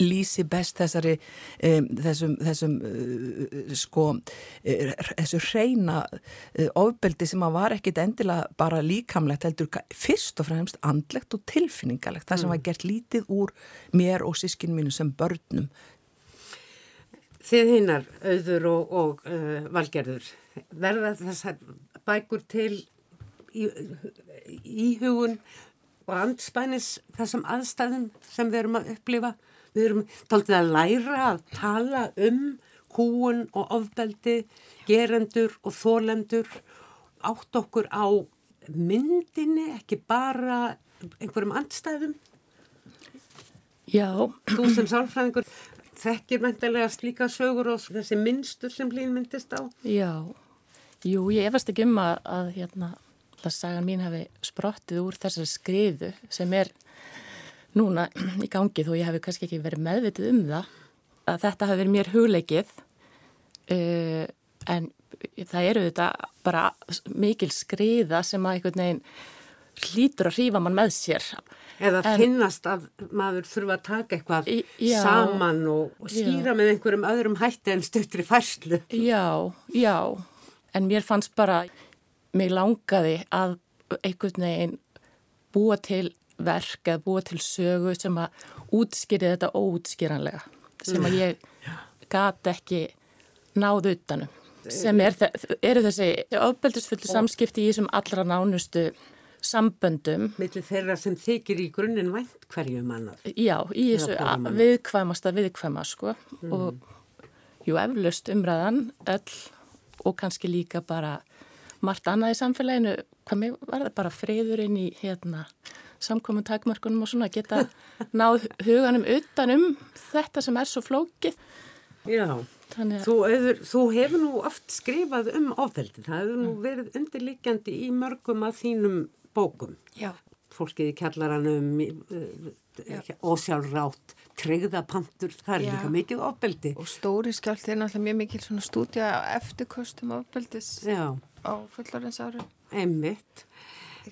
lýsi best þessari um, þessum, þessum uh, sko uh, þessu hreina uh, ofbeldi sem að var ekkit endilega bara líkamlegt heldur fyrst og fremst andlegt og tilfinningalegt. Það sem mm. var gert lítið úr mér og sískinu mínu sem börnum. Þið hinnar auður og, og valgerður verða þessar bækur til í, í hugun og andspænis þessum aðstæðum sem við erum að upplifa við erum taldið að læra að tala um húun og ofbeldi, gerendur og þólendur, átt okkur á myndinni, ekki bara einhverjum andstæðum. Já. Þú sem sálfræðingur þekkir mæntilega slíka sögur og þessi minnstur sem hlýn myndist á. Já, jú, ég efast ekki um að, að hérna, að sagan mín hafi sprottið úr þessari skriðu sem er núna í gangi þó ég hef kannski ekki verið meðvitið um það að þetta hafi verið mér hugleikið uh, en það eru þetta bara mikil skriða sem að einhvern veginn hlýtur að hrífa mann með sér. Eða en, finnast að maður þurfa að taka eitthvað já, saman og, og skýra já. með einhverjum öðrum hætti en stöttri færslu. Já, já. En mér fannst bara mig langaði að einhvern veginn búa til verk eða búa til sögu sem að útskýri þetta óútskýranlega sem að ég gati ekki náðu utanum sem er, eru þessi ofbeldisfullu samskipti í þessum allra nánustu samböndum. Millir þeirra sem þykir í grunninn vænt hverju mannar. Já, í þessu viðkvæmasta viðkvæma sko mm. og jú eflaust umræðan öll og kannski líka bara margt annað í samfélaginu, hvað mér var það bara friðurinn í hérna samkominn takmörkunum og svona geta náð huganum utanum þetta sem er svo flókið. Já, þú, auður, þú hefur nú oft skrifað um ofveldi, það hefur nú mm. verið undirlikjandi í mörgum af þínum bókum. Já. Fólkið í kjallaranum, uh, ósjálfrátt, treyðapantur, það er Já. líka mikið ofbeldi. Og stóri skjált er náttúrulega mjög mikil svona stúdja eftirkostum ofbeldis Já. á fullorins árum. Einmitt.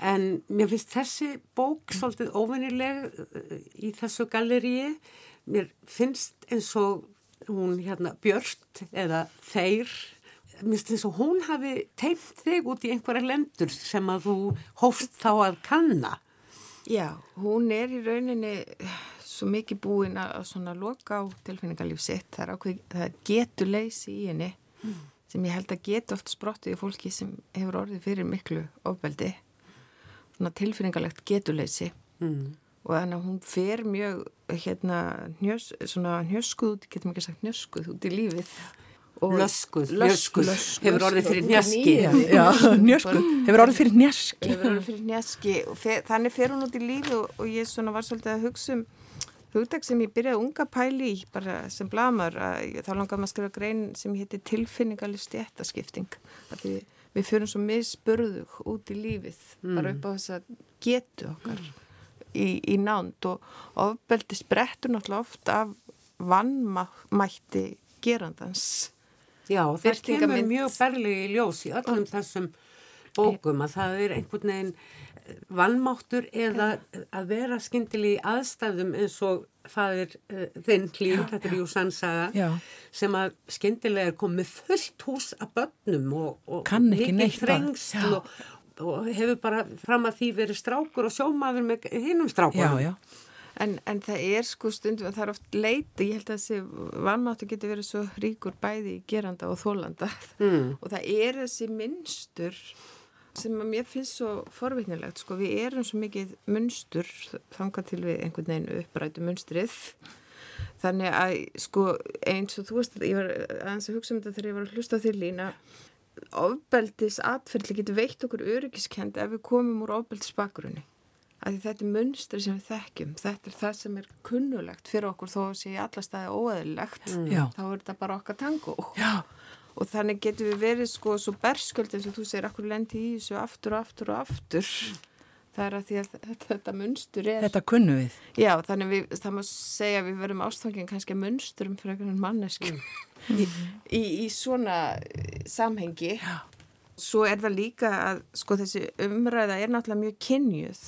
En mér finnst þessi bók svolítið óvinnileg uh, í þessu galleríi. Mér finnst eins og hún hérna Björnt eða Þeir, mér finnst eins og hún hafi teimt þig út í einhverja lendur sem að þú hófst þá að kanna. Já, hún er í rauninni svo mikið búin að svona loka á tilfinningarlíf sitt. Það ákveð, það getur leysi í henni mm. sem ég held að getur oft sprottið í fólki sem hefur orðið fyrir miklu ofbeldi tilfinningalegt getuleysi. Mm. og þannig að hún fer mjög hérna njós, svona njöskuð, getum ekki sagt njöskuð út í lífið. Njöskuð, njöskuð, hefur orðið fyrir njaski Njöskuð, hefur orðið fyrir njaski Hefur orðið fyrir njaski þannig fer hún út í lífi og, og ég svona var svolítið að hugsa um hugdag sem ég byrjaði unga pæli í bara sem blamar að þá langar maður að skrifa grein sem hétti tilfinningalist stjættaskipting því við fyrir svo misburðug út í lífið mm. bara upp á þess að getu okkar í, í nánd og ofbeldi sprettur náttúrulega oft af vannmætti gerandans Já, það kemur mjög berlið í ljós í öllum þessum bókum að það er einhvern veginn vannmáttur eða að vera skindili í aðstæðum eins og fadir uh, þinn klín, þetta er Júsansaga sem að skindilega er komið fullt hús af börnum og, og mikið þrengsl og, og hefur bara fram að því verið strákur og sjómaður með hinnum strákur já, já. En, en það er sko stundum það er oft leiti, ég held að þessi vannmáttu getur verið svo ríkur bæði í geranda og þólanda mm. og það er þessi minnstur sem að mér finnst svo forvitnilegt sko, við erum svo mikið munstur þanga til við einhvern veginn upprætu munstrið. Þannig að sko eins og þú veist ég var aðeins að hugsa um þetta þegar ég var að hlusta þér lína ofbeldis atferðli getur veitt okkur öryggiskend ef við komum úr ofbeldis bakgrunni að þetta er munstri sem við þekkjum þetta er það sem er kunnulegt fyrir okkur þó að sé alla staði óeðilegt mm. þá er þetta bara okkar tango Já og þannig getur við verið sko svo bersköld eins og þú segir akkur lendi í þessu aftur og aftur og aftur? Það er að því að þetta, þetta munstur er Þetta kunnu við. Já, þannig við, það má segja að við verum ástofngin kannski að munsturum fyrir einhvern mannesku mm. í, í, í svona eh, samhengi. Já. Svo er það líka að sko þessi umræða er náttúrulega mjög kynjuð.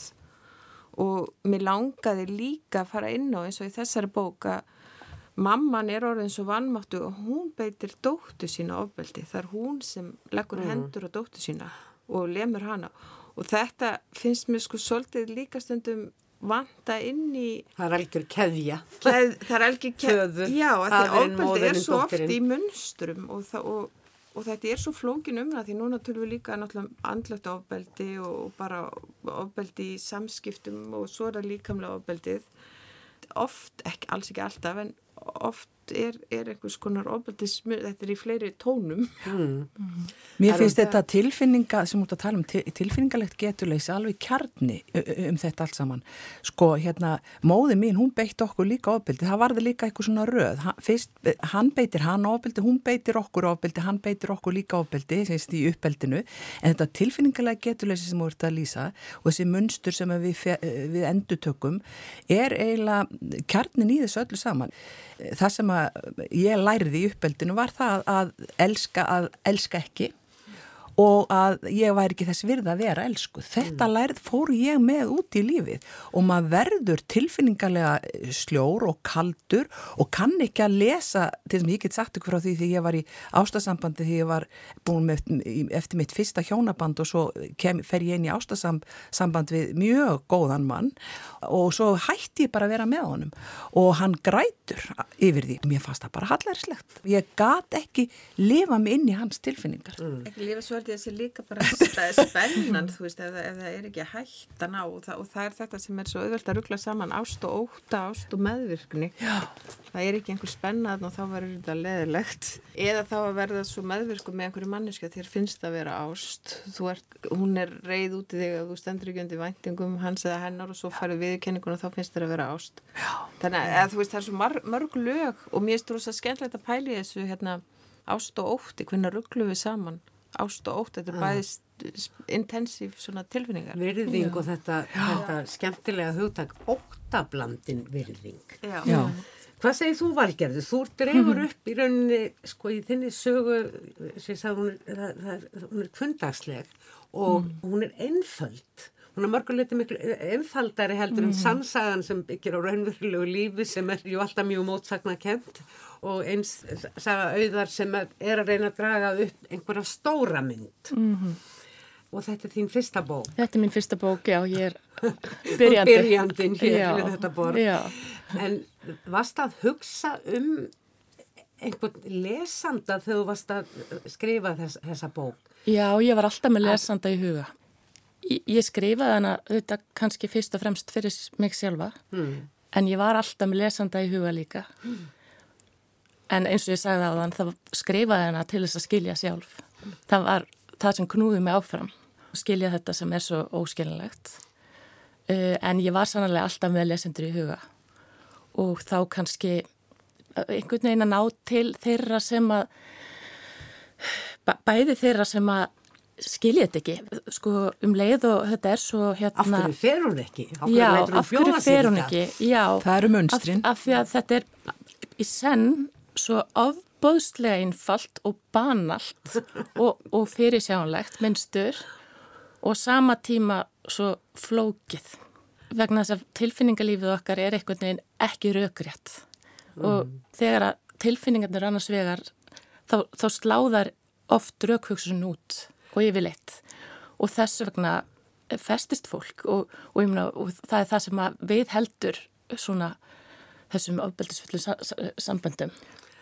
Og mér langaði líka að fara inn á eins og í þessari bóka mamman er orðin svo vannmáttu og hún beitir dóttu sína ofbeldi. Það er hún sem leggur mm. hendur á dóttu sína og lemur hana. Og þetta finnst mér sko svolítið líka stundum vanda inn í... Það er algjör keðja. Keð, það er algjör keðja. Já, því ofbeldi er svo oft í munsturum og, og, og þetta er svo flókin umræð því núna tölum við líka náttúrulega andlögt ofbeldi og bara ofbeldi í samskiptum og svo er það líkamlega ofbeldið. Oft, ekki, alls ekki alltaf, en oft er, er einhvers konar ofbeldismu, þetta er í fleiri tónum. Mm. Mm. Mér finnst þetta tilfinninga, sem út að tala um tilfinningalegt geturleysi alveg kjarni um þetta allt saman. Sko hérna, móði mín, hún beitt okkur líka ofbeldi, það varði líka eitthvað svona röð. Hann, fyrst, hann beitir hann ofbeldi hún beitir okkur ofbeldi, hann beitir okkur líka ofbeldi, semst í uppeldinu. En þetta tilfinningalegt geturleysi sem voruð að lýsa og þessi munstur sem við, við endutökum er eiginlega kjarnin í þessu öllu saman. Það sem að ég læriði í uppeldinu var það að elska að elska ekki og að ég væri ekki þess virða að vera elsku. Þetta mm. lærið fór ég með út í lífið og maður verður tilfinningarlega sljór og kaldur og kann ekki að lesa, til þess að ég get sagt ykkur frá því því ég var í ástasambandi því ég var búin með, eftir mitt fyrsta hjónaband og svo kem, fer ég inn í ástasamband við mjög góðan mann og svo hætti ég bara að vera með honum og hann grætur yfir því. Mér fannst það bara hallærislegt. Ég gat ekki lifa mig inn í hans tilfinningar. Mm. Ekki lifa svo held ég að það sé líka bara spennan, þú veist, ef, ef það er ekki hægt að ná og og það er þetta sem er svo auðvöld að ruggla saman ást og óta, ást og meðvirkni. Já. Það er ekki einhver spennan og þá verður þetta leðilegt. Eða þá að verða svo meðvirku með einhverju manneski að þér finnst að vera ást. Er, hún er reyð út í þig að þú stendur ekki undir væntingum hans eða hennar og svo farið viðkenninguna og þá finnst þér að vera ást. Já. Þannig að þú veist, það er svo mörg, mörg lög og mér er svo skemmtilegt að pæli þessu hérna, ást og ótti, hvernig rugglu við saman ást og ótt, þetta er bæðist intensív svona tilfinningar Virðing Já. og þetta, þetta skemmtilega hugtak óttablandin virðing Já. Já. Hvað segir þú valgerðu? Þú drefur mhm. upp í rauninni, sko í þinni sögu sem sagði hún er, það, það, hún er kvöndagsleg og mm. hún er einföld hún er mörguleiti miklu einfaldari heldur mm. en sannsagan sem byggir á raunverulegu lífi sem er ju alltaf mjög mótsakna kent og eins saga auðar sem er að reyna að draga upp einhverja stóra mynd mm -hmm. og þetta er þín fyrsta bók Þetta er mín fyrsta bók, já, ég er byrjandi Byrjandin hér já, við þetta borð já. En varst að hugsa um einhvern lesanda þegar þú varst að skrifa þess, þessa bók Já, ég var alltaf með lesanda í huga Ég, skrifaði hana þetta kannski fyrst og fremst fyrir mig sjálfa mm. en ég var alltaf með lesanda í huga líka. Mm en eins og ég sagði á þann það skrifaði hana til þess að skilja sjálf. Það var það sem knúði mig áfram skilja þetta sem er svo óskilinlegt uh, en ég var sannlega alltaf með lesendur í huga. Og þá kannski einhvern veginn að ná til þeirra sem að bæði þeirra sem að skiljið þetta ekki, sko um leið og þetta er svo hérna... Af hverju fer hún ekki? Af hverju já, hún af hverju fer hún ekki? Já. Það eru munstrin. Af, af því að þetta er í senn svo ofbóðslega einfalt og banalt og, og fyrirsjánlegt minnstur og sama tíma svo flókið vegna þess að tilfinningalífið okkar er einhvern veginn ekki raukrétt og þegar að tilfinningarnir annars vegar þá, þá sláðar oft raukhugsun út og yfirleitt og þess vegna festist fólk og, og, ég meina, og það er það sem að við heldur svona þessum ofbeldisfullu sa sa samböndum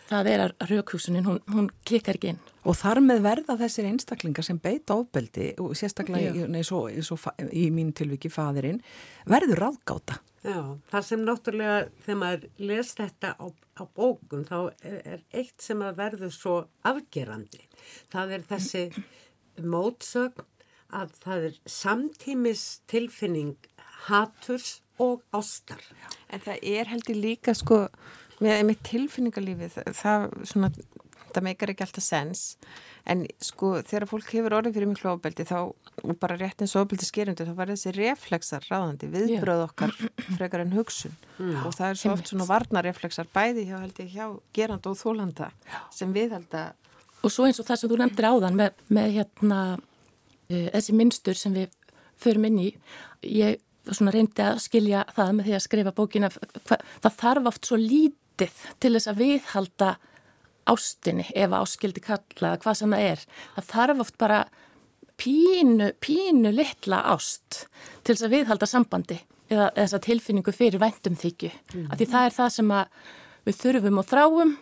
það er að raukhugsunin, hún, hún klikar ekki inn Og þar með verða þessir einstaklingar sem beita ofbeldi og sérstaklega í, nei, svo, svo, í mín tilviki fadirinn verður ráðgáta. Já, það sem náttúrulega þegar maður les þetta á, á bókum þá er, er eitt sem að verður svo afgerandi. Það er þessi mótsögn að það er samtímis tilfinning haturs og ástar. En það er heldur líka sko með, með tilfinningalífið það, það, svona, það meikar ekki alltaf sens. En sko þegar fólk hefur orðið fyrir miklu ofbeldi þá og bara rétt eins og ofbeldi skerundu þá var þessi reflexar ráðandi viðbröð okkar frekar en hugsun. Og það er svo oft svona varnarreflexar bæði hjá hjá gerand og þólanda sem við held að og svo eins og það sem þú nefndir áðan með, með hérna uh, þessi minnstur sem við förum inn í ég reyndi að skilja það með því að skrifa bókina hva, það þarf oft svo lítið til þess að viðhalda ástinni ef áskildi kalla hvað sem það er það þarf oft bara pínu, pínu litla ást til þess að viðhalda sambandi eða þessa tilfinningu fyrir væntum þykju mm. því það er það sem við þurfum og þráum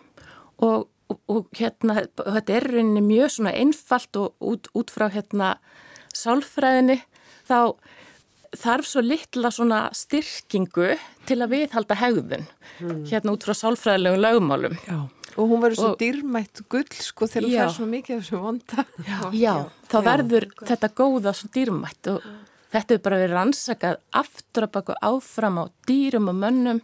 og, og, og hérna, þetta er rauninni mjög svona einfalt og út, út frá hérna sálfræðinni þá þarf svo litla svona styrkingu til að viðhalda hegðun mm. hérna út frá sálfræðilegum lögumálum. Já. Og hún verður svo og, dýrmætt gull sko þegar hún fær svo mikið af þessu vonda. Já, já þá já. verður já. þetta góða svo dýrmætt og þetta er bara verið rannsakað aftur að baka áfram á dýrum og mönnum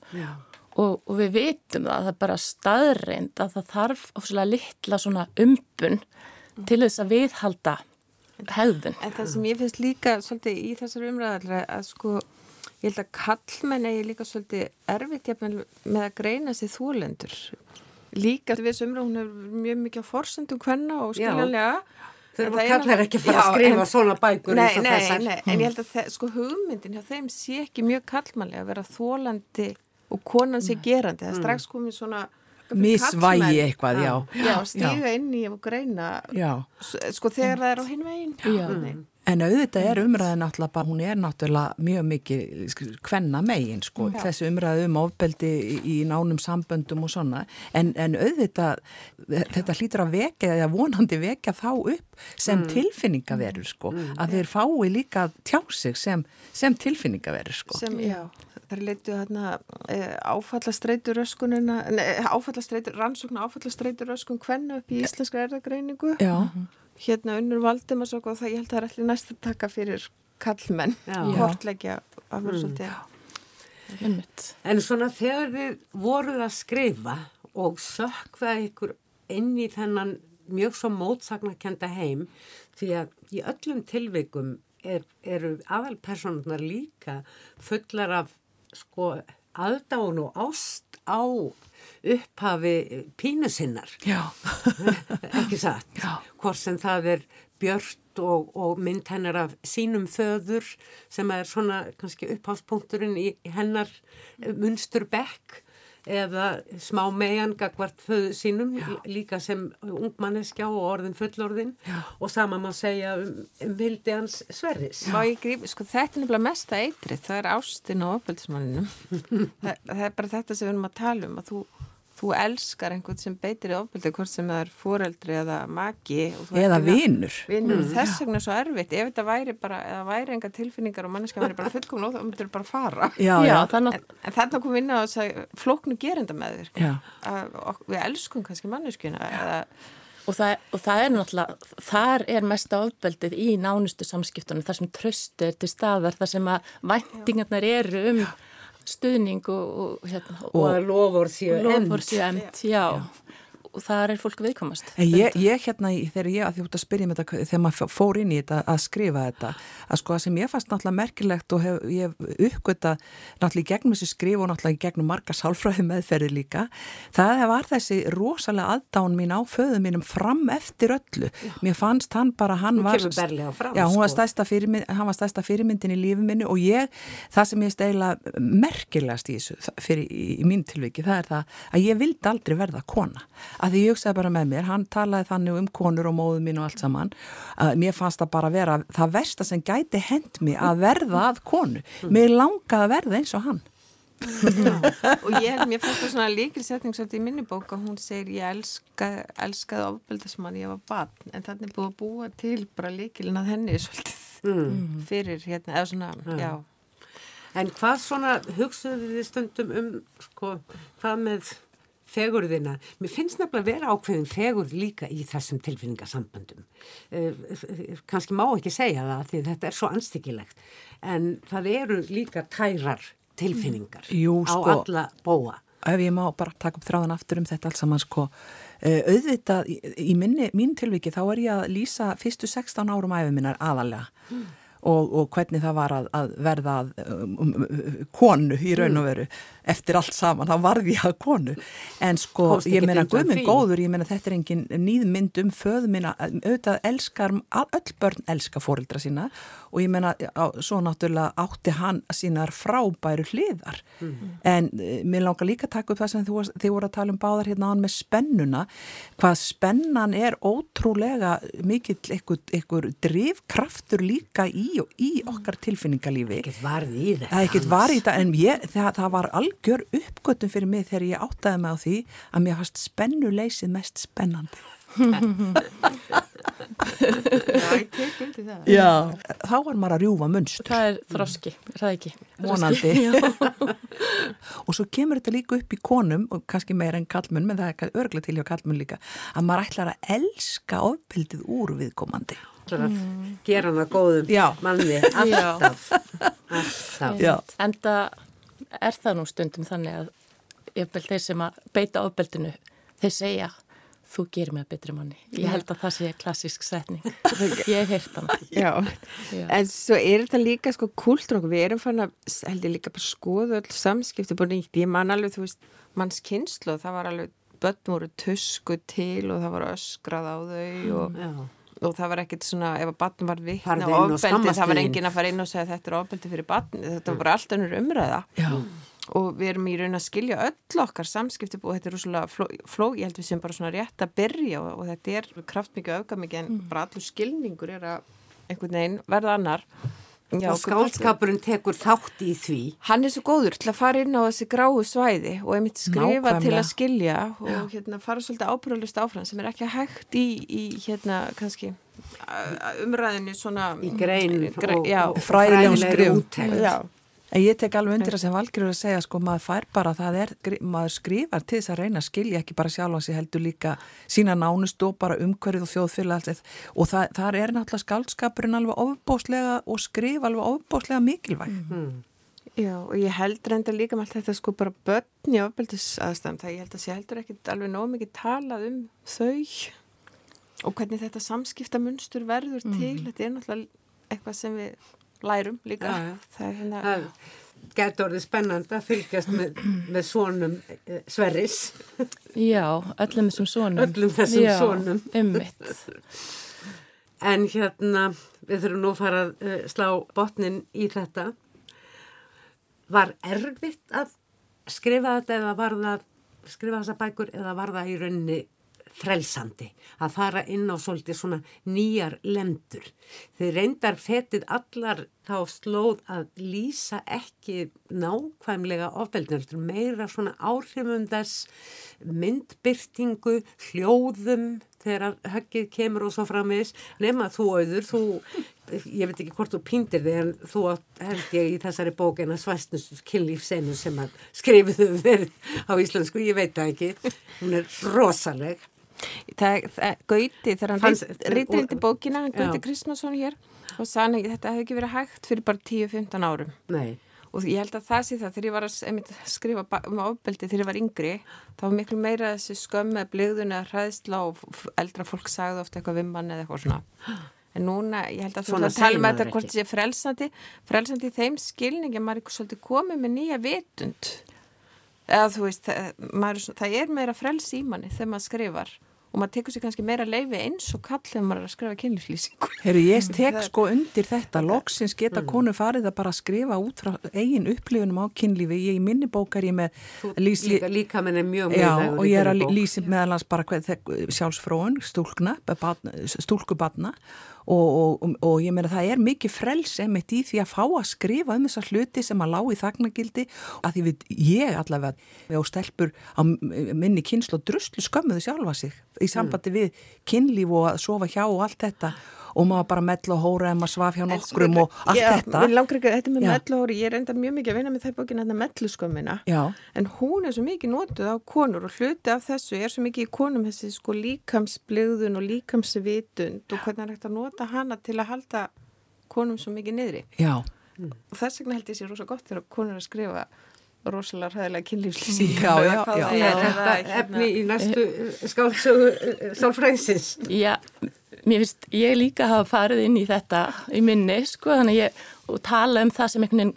og, og við vitum það, það er bara staðreind að það þarf ofslega litla svona umbun til þess að viðhalda hegðun. En það sem ég finnst líka svolítið í þessar umræðalra að sko ég held að kallmenn eigi líka svolítið erfitt jafnvel með að greina sér þúlendur. Líka við sem umræðum hún er mjög mikið á forsendum hvenna og skiljanlega. Þegar maður kallar ekki að fara að skrifa en, svona bækur nei, eins og nei, þessar. Nei, en ég held að það, sko hugmyndin hjá þeim sé ekki mjög kallmannlega að vera þólandi og konan sé gerandi. Það er strax komið svona misvægi eitthvað, já. Já, stíga inn í og greina já. sko þegar það er á hinn veginn. Já. En auðvitað er umræðin náttúrulega bara, hún er náttúrulega mjög mikið hvenna megin sko, já. þessu umræði um ofbeldi í, nánum samböndum og svona, en, en auðvitað þetta hlýtur að vekja, eða vonandi vekja þá upp sem mm. tilfinningaverur sko, mm. að þeir fái líka tjá sig sem, sem tilfinningaverur sko. Sem, já. Það er leitið hérna áfallastreitur öskunina, áfallastreitur, rannsóknu áfallastreitur öskun hvenna upp í íslenska erðagreiningu. Já. Hérna unnur Valdimars og það ég held að það er allir næst að taka fyrir kallmenn, hortleggja af hverju svolítið. Mm. En svona þegar þið voruð að skrifa og sökva ykkur inn í þennan mjög svo mótsagnakenda heim því að í öllum tilveikum er, eru aðalpersonunar líka fullar af sko aðdáun og ást á upphafi pínu sinnar. Ekki satt? Hvort sem það er björnt og, og mynd hennar af sínum föður sem er svona kannski upphafspunkturinn í hennar munstur bekk eða smá megan gagvart föðu sínum Já. líka sem ungmanneskja og orðin fullorðin Já. og sama má segja um, um vildi hans grípa, sko þetta er nefnilega mesta eitrið, það er ástin og ofbeldismanninum. það, það er bara þetta sem við erum að tala um, að þú þú elskar einhvern sem beitir í ofbeldi hvort sem það er foreldri eða maki eða vinnur mm. þess vegna er svo erfitt, ef þetta væri bara eða væri enga tilfinningar og manneska væri bara fullkomna þá myndir bara fara. Já, já, þannig... en, en þannig kom við inn á þess að flóknu gerenda með þér. Við elskum kannski manneskuna eða Og það, og það er náttúrulega, þar er mesta ofbeldið í nánustu samskiptunum, þar sem tröstu er til staðar, þar sem að væntingarnar eru um stuðning og, og, hérna, og að lofur séu emt. Já. já. Og það er fólk viðkomast. Ég, ég hérna, þegar ég, að því út að spyrja með þetta, þegar maður fór inn í þetta að skrifa þetta, að sko það sem ég fannst náttúrulega merkilegt og hef, ég hef uppgötta náttúrulega í gegnum þessi skrif og náttúrulega í gegnum marga sálfræði meðferði líka, það var þessi rosalega aðdán mín á föðu mínum fram eftir öllu. Já. Mér fannst hann bara, hann hún var... Hún fram, já, sko. Var fyrirmynd, hann var stæsta fyrirmyndin í lífi minni og ég, það sem ég steila merkilegast í í, í mín tilviki, það er það að ég vildi aldrei verða kona. Að því ég hugsaði bara með mér, hann talaði þannig um konur og móðu mín og allt saman, að mér fannst það bara vera það versta sem gæti hend mér að verða að konu. Mér langaði að verða eins og hann. og ég, mér fannst það svona líkilsetning svolítið í minni bók og hún segir ég elska, elskaði ofbeldasmann ég var barn en þannig búið að búa til bara líkilin að henni svolítið mm. fyrir hérna, eða svona, mm. já En hvað svona hugsaðu þið stundum um sko, hvað með fegurðina? Mér finnst nefnilega að vera ákveðin fegurð líka í þessum tilfinningasamböndum. Eh, Kanski má ekki segja það því þetta er svo anstíkilegt en það eru líka tærar tilfinningar Jú, sko, á alla bóa. Ef ég má bara taka upp þráðan aftur um þetta alls saman sko, uh, auðvitað í, minni, mín tilviki þá er ég að lýsa fyrstu 16 árum æfi minnar aðalega. Mm og, og hvernig það var að, að verða að, um, um, konu í raun og veru eftir allt saman, þá varði ég að konu. En sko, ég meina guðminn góður ég meina þetta er engin nýðmynd um föðu minna, auðvitað elskar öll börn elska fórildra sína og ég meina, svo náttúrulega átti hann sínar frábæru hliðar. Mm. En uh, mér langar líka að taka upp það sem þú, þið voru að tala um báðar hérna án með spennuna. Hvað spennan er ótrúlega mikill einhver drivkraftur líka í, í okkar tilfinningalífi ekkert varð í þetta það ekkert var í þetta en ég, það, það var algjör uppgötum fyrir mig þegar ég áttaði mig á því að mér fannst spennuleysið mest spennandi Já, ég tek undir það. Já, þá var maður að rjúfa munstur. Það er þroski, er það ekki? Mónandi. og svo kemur þetta líka upp í konum, og kannski meira en kallmun, menn það er örglega til hjá kallmun líka, að maður ætlar að elska ofbildið úr viðkomandi. Mm. Gera hana góðum Já. manni, alltaf. alltaf. En það er það nú stundum þannig að þeir sem að beita ofbildinu, þeir segja þú gerir mig að betri manni. Ég held að það sé klassisk setning. Ég hef heyrt hana. Já. Já, en svo er þetta líka sko kúltur okkur. Við erum fann að, held ég líka bara skoða öll samskipti búin nýtt. Ég man alveg, þú veist, manns kynslu, það var alveg, börn voru tusku til og það var öskrað á þau og, og það var ekkert svona, ef að barn var vittna og ofbeldi, það var engin að fara inn og segja þetta er ofbeldi fyrir barn. Þetta var bara allt önnur umræða. Já og við erum í raun að skilja öll okkar samskipti og þetta er rúslega fló, fló, ég held við sem bara svona rétt að byrja og, og þetta er kraftmikið og auðgamikið en mm. bara allur skilningur er að einhvern veginn verða annar Já, og skálskapurinn tekur þátt í því. Hann er svo góður til að fara inn á þessi gráu svæði og einmitt skrifa Nákvæmlega. til að skilja og Já. hérna fara svolítið ábyrðalust áfram sem er ekki hægt í, í hérna kannski umræðinu svona í grein og, og fræðilegum skrif Já En ég tek alveg undir það sem Valgjörður að segja sko maður fær bara það er, maður skrifar til þess að reyna að skilja ekki bara sjálf á sig heldur líka sína nánust og bara umhverfið og þjóðfélag og það, það er náttúrulega skaldskapurinn alveg ofbóslega og skrif alveg ofbóslega mikilvæg. Mm -hmm. Já og ég held reynda líka með þetta sko bara börn í ofbeldisaðstæðum það ég held að ég heldur ekki alveg nóg mikið talað um þau og hvernig þetta samskiptamunstur verður til, mm -hmm. þetta er náttúrulega eitthvað sem við lærum líka. Ja, það er hérna það getur orðið spennand að fylgjast með, með svonum eh, Sverris. Já, öllum þessum svonum öllum þessum Já, svonum ummitt En hérna við þurfum nú að fara að uh, slá botnin í þetta. Var erfitt að skrifa þetta eða var það skrifa þessa bækur eða var það í rauninni frelsandi að fara inn á svolítið svona nýjar lendur. Þeir reyndar fetið allar þá slóð að lýsa ekki nákvæmlega ofbeldnöldur, meira svona áhrifum þess myndbyrtingu, hljóðum þegar höggið kemur og svo framvis nema þú auður, þú ég veit ekki hvort þú píndir þig en þú held ég í þessari bók en að svæstnus kynlífsenu sem að skrifiðu verið á íslensku, ég veit það ekki. Hún er rosaleg Það, það, Gauti, þegar hann reytir indi bókina, Gauti Kristmansson hér og sann ekki, þetta hefði ekki verið hægt fyrir bara 10-15 árum. Nei, og ég held að það sé það þegar ég var að einmitt, skrifa um ofbeldi þegar ég var yngri þá var miklu meira þessi bligðun eða hræðsla og eldra fólk sagði ofta eitthvað vimman eða eitthvað svona. En núna ég held að þú ætla að tala um þetta hvort það sé frelsandi frelsandi í þeim skilningi að maður er eitthvað svolítið komið með nýja vitund. Eða þú veist það, maður, það er meira frels í manni þegar maður skrifar og maður tekur sér kannski meira leifi eins og kall þegar maður er að skrifa kynlífslýsingu. Herru, ég tek sko undir þetta, loksins geta mm. konu farið að bara skrifa út frá eigin upplifunum á kynlífi, ég í minni bókar ég með lýsi, líka, líka menn er mjög mjög já, og ég er að lýsi meðalans bara sjálfsfróun, stúlkna stúlkubatna Og, og, og ég meina það er mikið frels emitt í því að fá að skrifa um þessar hluti sem að lá í þagnagildi að því við, ég allavega og stelpur á minni kynslu og druslu skömmuðu sjálfa sig í sambandi mm. við kynlíf og að sofa hjá og allt þetta og maður bara mell og hóra en maður svaf hjá nokkrum og allt já, þetta. ekki, Þetta með mell og hóri, ég er enda mjög mikið að vinna með það bókin að mellu skömmina en hún er svo mikið nótuð á konur og hluti af þessu er svo mikið í konum þessi sko líkamsblöðun og líkamsvitund og hvernig er hægt að nota hana til að halda konum svo mikið niðri. Já. Og þess vegna held ég sér rosa gott þegar konur að skrifa rosalega hræðilega kynlífslýsing Já, já, já, já. Hérna. efni í næstu skálsögu sálfræðsins Já, mér finnst ég líka hafa farið inn í þetta í minni, sko, þannig ég og tala um það sem einhvern veginn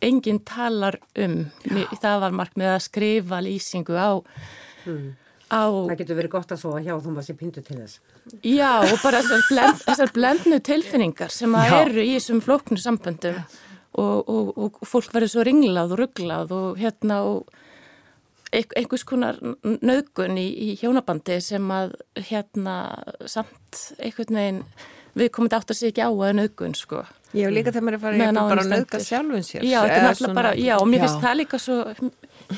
enginn talar um, mér, það var mark með að skrifa lýsingu á hmm. á Það getur verið gott að svo að hjá þú maður sé pindu til þess. Já, og bara þessar, blend, þessar blendnu tilfinningar sem að eru í þessum flóknu samböndum og, og, og fólk verður svo ringlað og rugglað og hérna og einhvers konar nögun í, í hjónabandi sem að hérna samt einhvern veginn við komum þetta átt að segja ekki á að nögun sko. Já, líka þegar maður er farið hérna bara að nöga sjálfun sér. Já, þetta er náttúrulega bara, já, og mér finnst það líka svo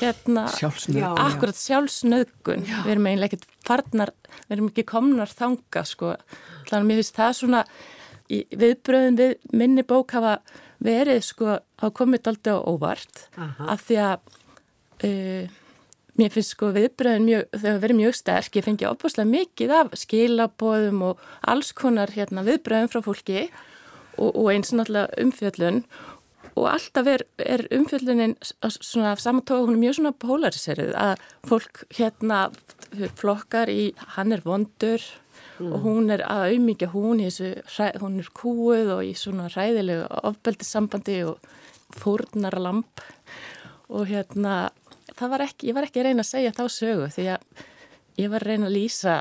hérna, sjálfsnögun. Akkurat sjálfsnögun, já. við erum eiginlega ekkert farnar, við erum ekki komnar þanga sko, þannig að mér finnst það svona viðbröðin við minni bók hafa verið sko, hafa komið alltaf óvart, Aha. af því að uh, Mér finnst sko viðbröðin mjög, þau hafa verið mjög sterk, ég fengi opaslega mikið af skilabóðum og alls konar hérna, viðbröðin frá fólki og, og eins og náttúrulega umfjöllun. Og alltaf er, er umfjöllunin svona samantóða, hún er mjög svona polariserið að fólk hérna flokkar í hann er vondur mm. og hún er að auðmíkja hún í þessu, hún er kúið og í svona ræðilegu ofbeldissambandi og fórnara lamp og hérna það var ekki, ég var ekki að reyna að segja þá sögu því að ég var að reyna að lýsa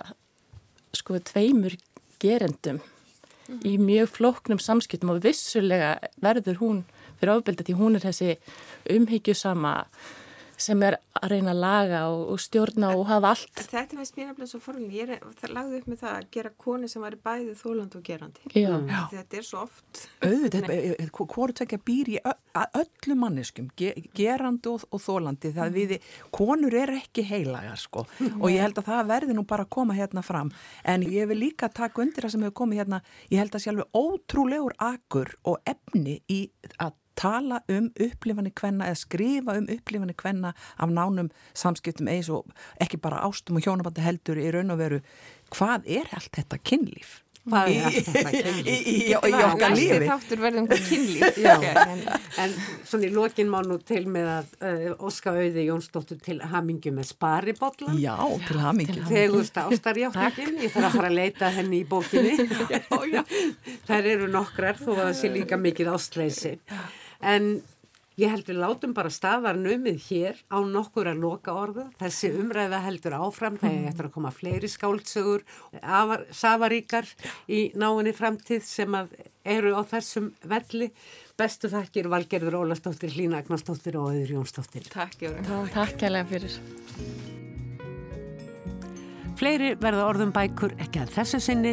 sko tveimur gerendum mm. í mjög flóknum samskiptum og vissulega verður hún fyrir ofbeldi því hún er þessi umhyggjusama sem er að reyna að laga og, og stjórna og hafa allt. Þetta veist mér nefnilega svo forðin, ég er, það lagði upp með það að gera koni sem var í bæði þóland og gerandi. Já. Þetta er svo oft. Auðvitað, hvort tvekja býr í öllu manneskum, gerandi og, og þólandi, það mm. við, konur er ekki heilagar sko mm. og ég held að það verði nú bara að koma hérna fram, en ég vil líka taka undir það sem hefur komið hérna, ég held að sjálfur ótrúlegur akur og efni í að tala um upplifanir hvenna eða skrifa um upplifanir hvenna af nánum samskiptum eins og ekki bara ástum og hjónabandi heldur í raun og veru hvað er allt þetta kynlíf? Hvað er allt þetta kynlíf? Í, í, í okkar lífi. Næstu þáttur verðum hvað kynlíf. en, en svona í lokin má nú til með að uh, Óska Auði Jónsdóttur til hamingu með sparibotlan. Já, til hamingu. Þegust ástarjáttækinn, ég þarf að fara að leita henni í bókinni. já, já. Þær eru nokkrar þó að það sé líka mikið ástleisi. En ég heldur látum bara staðar numið hér á nokkur að loka orða þessi umræða heldur áfram þegar ég ættir að koma fleiri skáldsögur safaríkar í náinni framtíð sem að eru á þessum velli. Bestu þakkir Valgerður Ólastóttir, Lína Agnarstóttir og Öður Jónstóttir Takk Jórn Takk hella fyrir Fleiri verða orðum bækur ekki að þessu sinni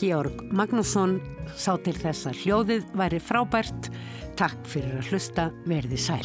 Georg Magnússon sá til þess að hljóðið væri frábært Takk fyrir að hlusta, verði sæl.